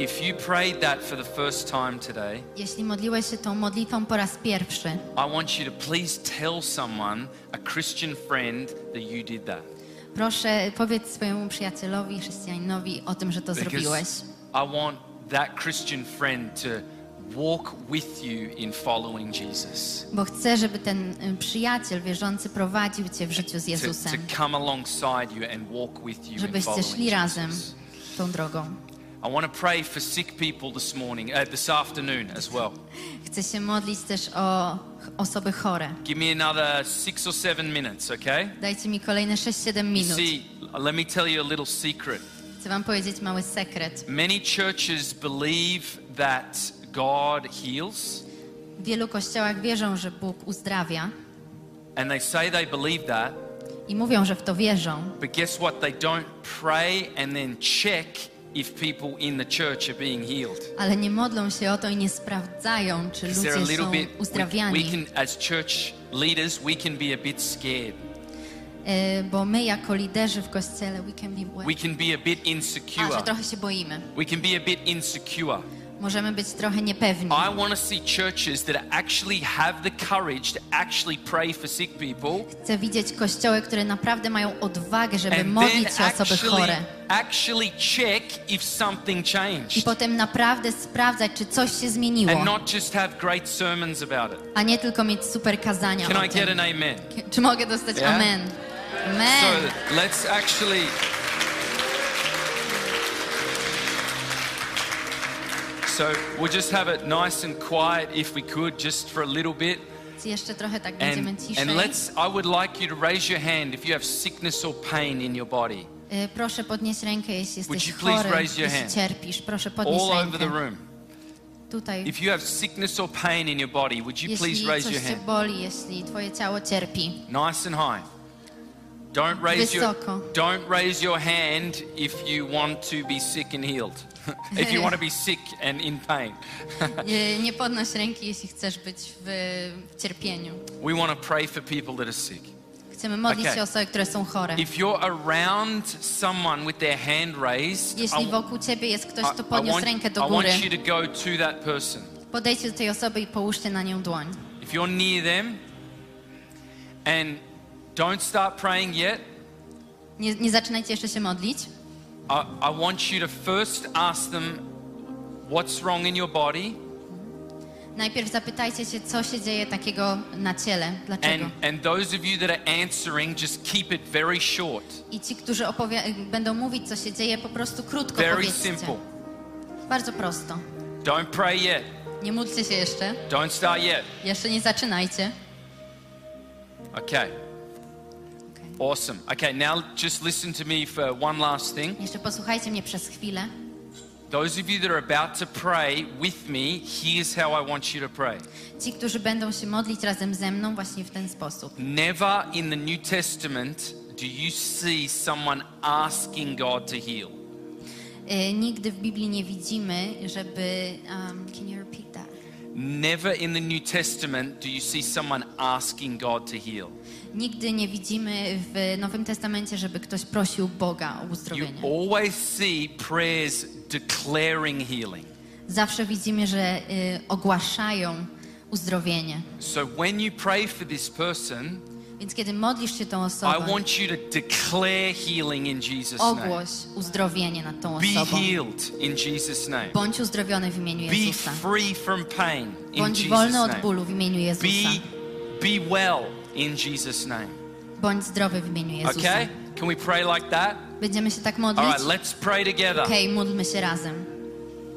If you prayed that for the first time today, Jeśli modliłeś się tą modlitwą po raz pierwszy, I want you to please tell someone, a Christian friend, that you did that. proszę powiedz swojemu przyjacielowi, chrześcijaninowi o tym, że to zrobiłeś. I want that Christian friend to walk with you in following Jesus. Bo chcę, żeby ten y, przyjaciel wierzący prowadził Cię w życiu z To, to Jezusem. come alongside you and walk with you in Żebyście following szli razem Jesus. tą drogą. I want to pray for sick people this morning, uh, this afternoon as well. Chcę się modlić też o osoby chore. Give me another six or seven minutes, okay? Dajcie mi kolejne 6-7 minut. See, let me tell you a little secret. Chcę Wam powiedzieć mały sekret. Many churches believe that God heals, W wielu kościołach wierzą, że Bóg uzdrawia and they say they believe that, i mówią, że w to wierzą, but guess what? They don't pray and then check if people in the church are being healed. ale nie modlą się o to i nie sprawdzają, czy ludzie są bit, we, we uzdrawiani. can, as church leaders, we can be a bit scared. E, Bo my jako liderzy w kościele, we can be We can be a bit A, że insecure. trochę się boimy. We can be a bit insecure. Możemy być trochę niepewni. I want to see churches that actually have the courage to actually pray for sick people Chcę widzieć kościoły, które naprawdę mają odwagę, żeby modlić się o osoby chore. actually check if something I changed potem naprawdę sprawdzać, czy coś się zmieniło, and not just have great sermons about it. a nie tylko mieć super kazania Can o I get tym. an amen? Czy mogę dostać Yeah? amen? Amen. So let's actually. So we'll just have it nice and quiet if we could, just for a little bit. Jeszcze trochę tak będziemy And, ciszej. and let's, I would like you to raise your hand if you have sickness or pain in your body, Y, Proszę podnieść rękę, jeśli Would jesteś you please chory, raise your jeśli hand? cierpisz. Proszę podnieść all over the rękę. room. Tutaj. If you have sickness or pain in your body, would you please Jeśli raise coś your cię hand? boli, jeśli twoje ciało cierpi. Nice and high. Don't raise your don't raise your hand if you want to be sick and healed. *laughs* if you want to be sick and in pain. *laughs* Y, Nie podnoś ręki, jeśli chcesz być w, w cierpieniu. We want to pray for people that are sick. Chcemy modlić Okay. się o osoby, które są chore. If you're around someone with their hand raised, Jeśli I, wokół ciebie jest ktoś, I- kto I podniósł want, rękę I do want góry, you to go to that person. podejdźcie do tej osoby i połóżcie na nią dłoń. If you're near them and don't start praying yet, Nie, nie zaczynajcie jeszcze się modlić. I, I want you to first ask them what's wrong in your body. Najpierw zapytajcie się, co się dzieje takiego na ciele, dlaczego. And, and those of you that are answering, just keep it very short, I ci, którzy będą mówić, co się dzieje, po prostu krótko very powiedzcie. simple. Bardzo prosto. Don't pray yet. Nie módlcie się jeszcze. Don't start yet. Jeszcze nie zaczynajcie. Okay. Awesome. Okay, now just listen to me for one last thing. Jeszcze posłuchajcie mnie przez chwilę. Those of you that are about to pray with me, here's how I want you to pray. Ci, którzy będą się modlić razem ze mną właśnie w ten sposób. Never in the New Testament do you see someone asking God to heal. Y, Nigdy w Biblii nie widzimy, żeby... Um, can you repeat that? Never in the New Testament do you see someone asking God to heal. Nigdy nie widzimy w Nowym Testamencie, żeby ktoś prosił Boga o You uzdrowienie. always see prayers declaring healing. Zawsze widzimy, że y, ogłaszają uzdrowienie. So when you pray for this person, Więc kiedy modlisz się tą I osobą, want you to declare healing in Jesus' name. ogłoś uzdrowienie nad tą Be osobą. healed in Jesus' name. Bądź uzdrowiony w imieniu Be Jezusa. free from pain in Bądź wolny od bólu w imieniu Jezusa. Be, be well in Jesus' name. Bądź zdrowy w imieniu Jezusa. Okay? Can we pray like that? Będziemy się tak All modlić? right, let's pray together. Okej, módlmy się razem.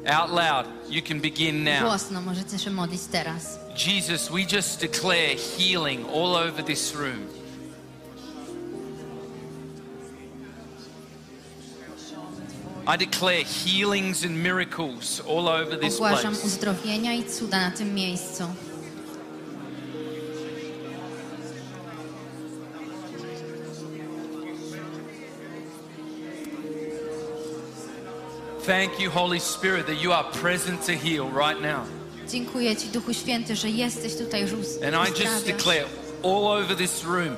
Out loud. You can begin now. Głośno możecie się modlić teraz. Jesus, we just declare healing all over this room. I declare healings and miracles all over this Ogłaszam place. uzdrowienia i cuda na tym miejscu. Thank you, Holy Spirit, that you are present to heal right now. Dziękuję Ci, Duchu Święty, że jesteś tutaj już And I just declare all over this room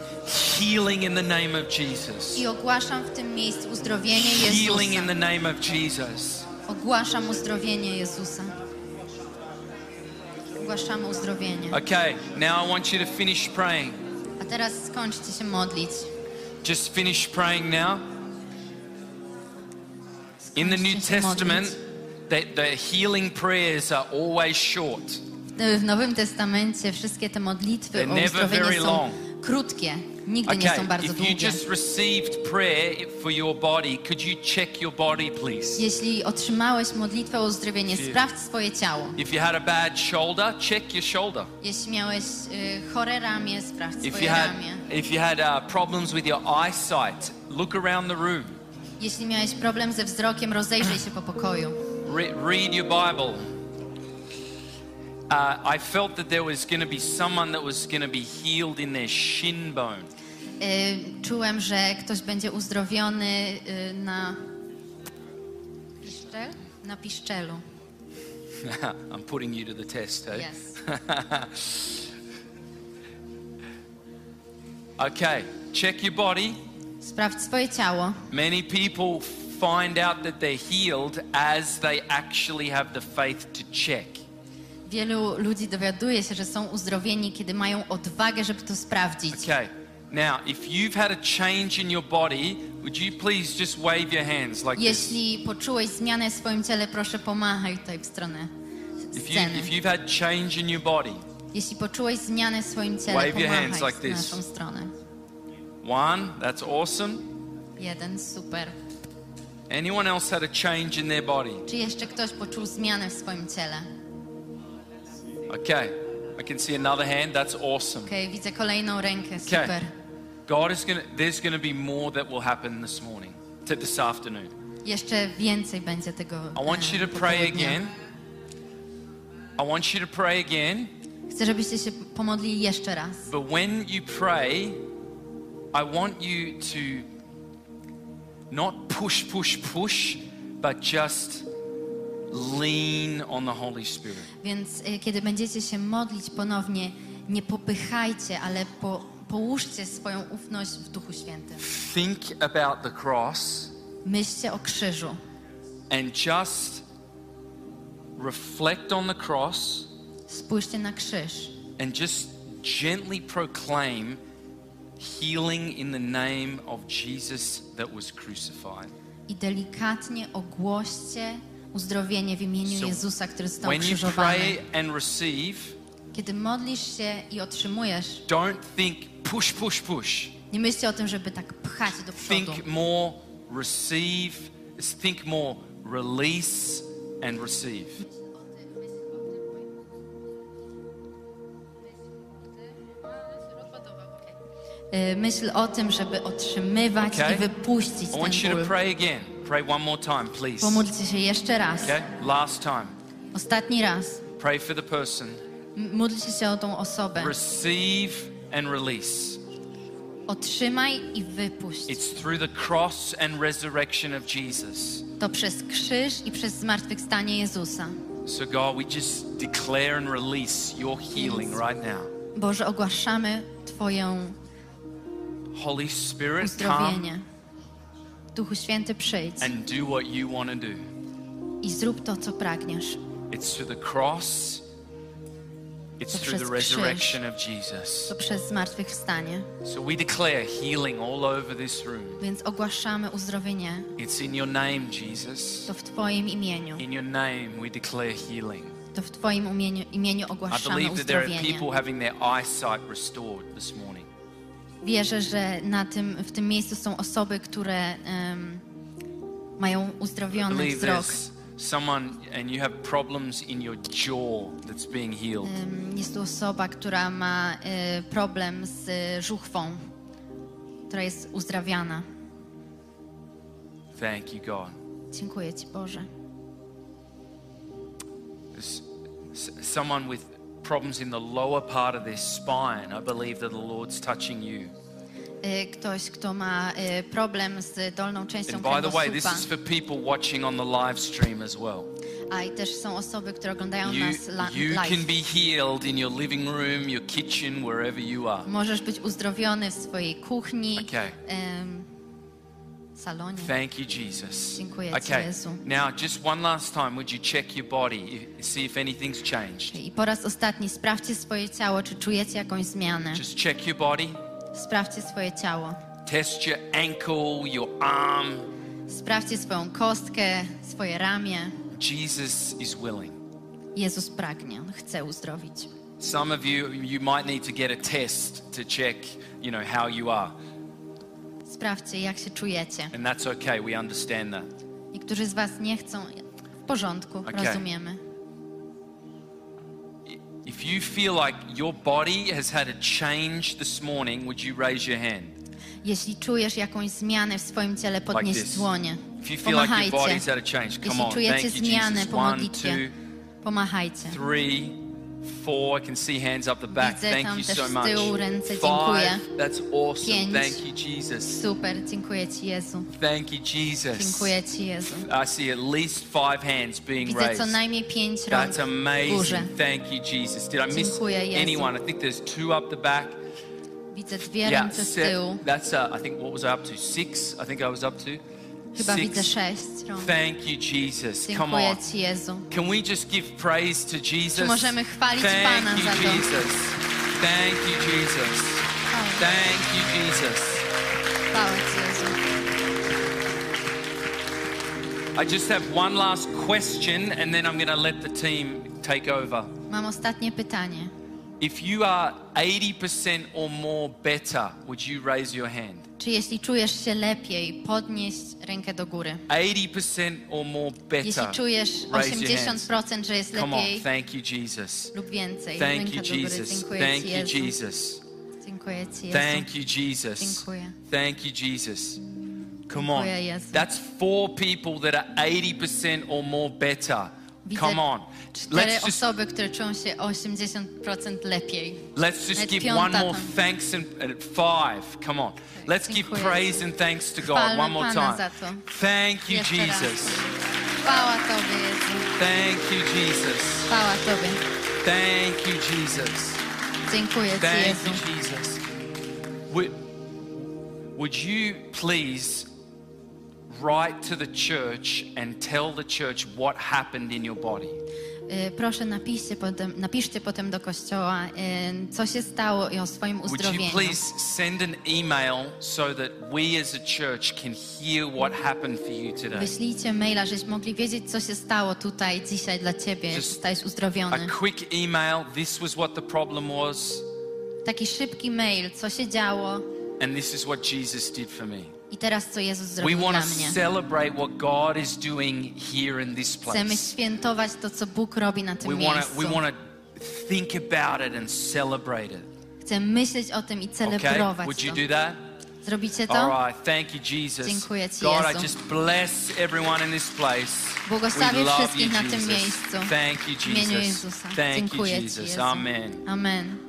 healing in the name of Jesus. I ogłaszam w tym miejscu uzdrowienie Healing in the Jezusa. name of Jesus. Ogłaszam uzdrowienie Jezusa. Ogłaszamy uzdrowienie. Okay, now I want you to finish praying. A teraz skończcie się modlić. Just finish praying now. In the New Testament, the, the healing prayers are always short. W Nowym Testamencie wszystkie te modlitwy They're o never uzdrowienie very są long. krótkie. Nigdy nie Okay, są bardzo if you długie. just received prayer for your body, could you check your body, please? Jeśli otrzymałeś modlitwę o uzdrowienie, you- sprawdź swoje ciało. If you had a bad shoulder, check your shoulder. Jeśli miałeś y, chore ramię, sprawdź If swoje you had, ramię. if you had uh, problems with your eyesight, look around the room. Jeśli miałeś problem ze wzrokiem, rozejrzyj się po pokoju. Re- read your Bible. Uh, I felt that there was going to be someone that was going to be healed in their shin bone. Y, czułem, że ktoś będzie uzdrowiony y, na piszczel? Na piszczelu. *laughs* I'm putting you to the test, eh? Yes. *laughs* Okay, check your body. Sprawdź swoje ciało. Many people find out that they're healed as they actually have the faith to check. Wielu ludzi dowiaduje się, że są uzdrowieni, kiedy mają odwagę, żeby to sprawdzić. Okay, now if you've had a change in your body, would you please just wave your hands like this? Jeśli poczułeś zmianę w swoim ciele, proszę pomachaj tutaj w stronę If, you, sceny. if you've had change in your body, Jeśli poczułeś zmianę w swoim ciele, Wave your hands pomachaj like w this. naszą stronę. One, that's awesome. Jeden, super. Anyone else had a change in their body? Czy jeszcze ktoś poczuł zmianę w swoim ciele? Okay, I can see another hand. That's awesome. Okej, widzę kolejną rękę, Okay. super. God is gonna. There's gonna be more that will happen this morning, to this afternoon. Jeszcze więcej będzie tego I want e, you to pray again. I want you to pray again. Chcę, żebyście się pomodlili jeszcze raz. But when you pray, I want you to not push, push, push, but just lean on the Holy Spirit. Więc e, kiedy będziecie się modlić ponownie, nie popychajcie, ale po, połóżcie swoją ufność w Duchu Świętym. Think about the cross Myślcie o krzyżu and just reflect on the cross Spójrzcie na krzyż and just gently proclaim healing in the name of Jesus that was crucified. i delikatnie ogłoście uzdrowienie w imieniu So Jezusa, który został When you krzyżowany. pray and receive, Kiedy modlisz się i otrzymujesz, don't think push, push, push. nie myślcie o tym, żeby tak pchać do przodu. Think more receive, think more release and receive. Myśl o tym, żeby otrzymywać Okay. i wypuścić I want you ten to ból. pray again. Pray one more time, please. Pomódlcie się jeszcze raz. Okay? Last time. Ostatni raz. Pray for the person. Módlcie się o tą osobę. Receive and release. Otrzymaj i wypuść. It's through the cross and resurrection of Jesus. To przez krzyż i przez zmartwychwstanie Jezusa. So, God, we just declare and release your healing right now. Boże, ogłaszamy Twoją Holy Spirit, uzdrowienie. Duchu Święty, przyjdź and do what you want to do. i zrób to, co pragniesz. It's through the cross, it's To through the resurrection of Jesus. To przez zmartwychwstanie. So we declare healing all over this room. Więc ogłaszamy uzdrowienie. It's in your name, Jesus. To w Twoim imieniu. In your name, we declare healing. To w Twoim imieniu, imieniu I ogłaszamy believe that there are uzdrowienie. people having their eyesight restored this morning. Wierzę, że na tym, w tym miejscu są osoby, które em, mają uzdrowiony wzrok. someone and you have problems in your jaw that's being healed. Jest tu osoba, która ma e, problem z e, żuchwą, która jest uzdrawiana. Thank you, God. Dziękuję Ci, Boże. S- someone with problems in the lower part of their spine. I believe that the Lord's touching you. E, Ktoś, kto ma e, problem z dolną częścią And by the way, this is for people watching on the live stream as well. A i też są osoby, które oglądają You, nas la- you can live. be healed in your living room, your kitchen, wherever you are. Możesz być uzdrowiony w swojej kuchni, Okay. em, salonie. Thank you, Jesus. Dziękuję Ci, Okay, Jezu. now just one last time, would you check your body, see if anything's changed? I po raz ostatni sprawdźcie swoje ciało, czy czujecie jakąś zmianę. Just check your body, Sprawdźcie swoje ciało. test your ankle, your arm. Sprawdźcie swoją kostkę, swoje ramię. Jesus is willing. Jezus pragnie, On chce uzdrowić. Some of you, you might need to get a test to check, you know, how you are. Sprawdźcie, jak się czujecie. And that's okay, we understand that. Niektórzy z Was nie chcą. W porządku, Okej. rozumiemy. If you feel like your body has had a change this morning, would you raise your hand? Jeśli czujesz jakąś zmianę w swoim ciele, podnieś this. dłonie. If you feel like your Pomachajcie. body's had a change, come Jeśli on. czujecie Thank you, zmianę Jesus. po One, modlitwie, two, pomachajcie. three, four. I can see hands up the back. Widzę Thank tam you też so z much. tyłu ręce, Five. That's awesome. Pięć. Thank you, Jesus. Super, dziękuję Ci Jezu. Thank you, Jesus. Dziękuję Ci Jezu. I see at least five hands being Widzę raised. co najmniej pięć rąk That's w górze. amazing. Thank you, Jesus. Did I miss Dziękuję, Jezu. anyone? I think there's two up the back. Widzę dwie Yeah, ręce z se- tyłu. that's uh, I think what was I up to? Six. I think I was up to. Chyba Six. widzę sześć rąk. Thank you, Jesus. Come Dziękuję on. Ci Jezu. Can we just give praise to Jesus? Czy możemy chwalić Thank Pana you, za to? Jesus. Thank you, Jesus. Thank you, Jesus. Chwała Ci Jezu. I just have one last question and then I'm going to let the team take over. Mam ostatnie pytanie. If you are 80% or more better, would you raise your hand? Czy jeśli czujesz się lepiej, podnieść rękę do góry? 80% or more better. Jeśli czujesz raise your hands. 80%, że jest Come on, lepiej thank you, Jesus. lub więcej, Thank you. Jesus. Dziękuję Thank you. Jesus. Dziękuję Ci Jezu. Thank you, Jesus. Dziękuję. Thank you, Jesus. Come on. That's four people that are 80% or more better. Widzę Come on. cztery Let's just, osoby, które czują się 80% lepiej. let's just Lecz give piąta one more tam. thanks and and five. Come on. Let's give Dziękuję. praise and thanks to God Chwalmy one more Pana time. to. Thank you, Jeszcze raz. Jesus. Chwała Tobie Jezu. Thank you, Jesus. Chwała Tobie. Thank you, Jesus. Dziękuję Ci Thank Jezu. you, Jesus. Would, would you please write to the church and tell the church what happened in your body? Y, Proszę napiszcie potem, napiszcie potem do kościoła, y, co się stało i o swoim Would you uzdrowieniu. please send an email so that we as a church can hear what happened for you today? Wyślijcie maila, żebyśmy mogli wiedzieć, co się stało tutaj dzisiaj dla ciebie, Just zostałeś uzdrowiony. A quick email. This was what the problem was, Taki szybki mail, co się działo and this is what Jesus did for me. I teraz co Jezus We zrobił dla mnie. celebrate what God is doing here in this Chcemy place. świętować to, co Bóg robi na We tym want miejscu. to we want to think about it and celebrate it. Chcemy myśleć o tym i Okay? celebrować Would you to. do that? Zrobicie to? All right. Thank you, Jesus. Dziękuję Ci, God, I Jezu. just bless everyone in this place. Błogosławię We wszystkich you, na tym Jesus. miejscu. Thank you, W imieniu Jesus. Jezusa. Thank you, Dziękuję Ci, Jesus. Jezu. Amen. Amen.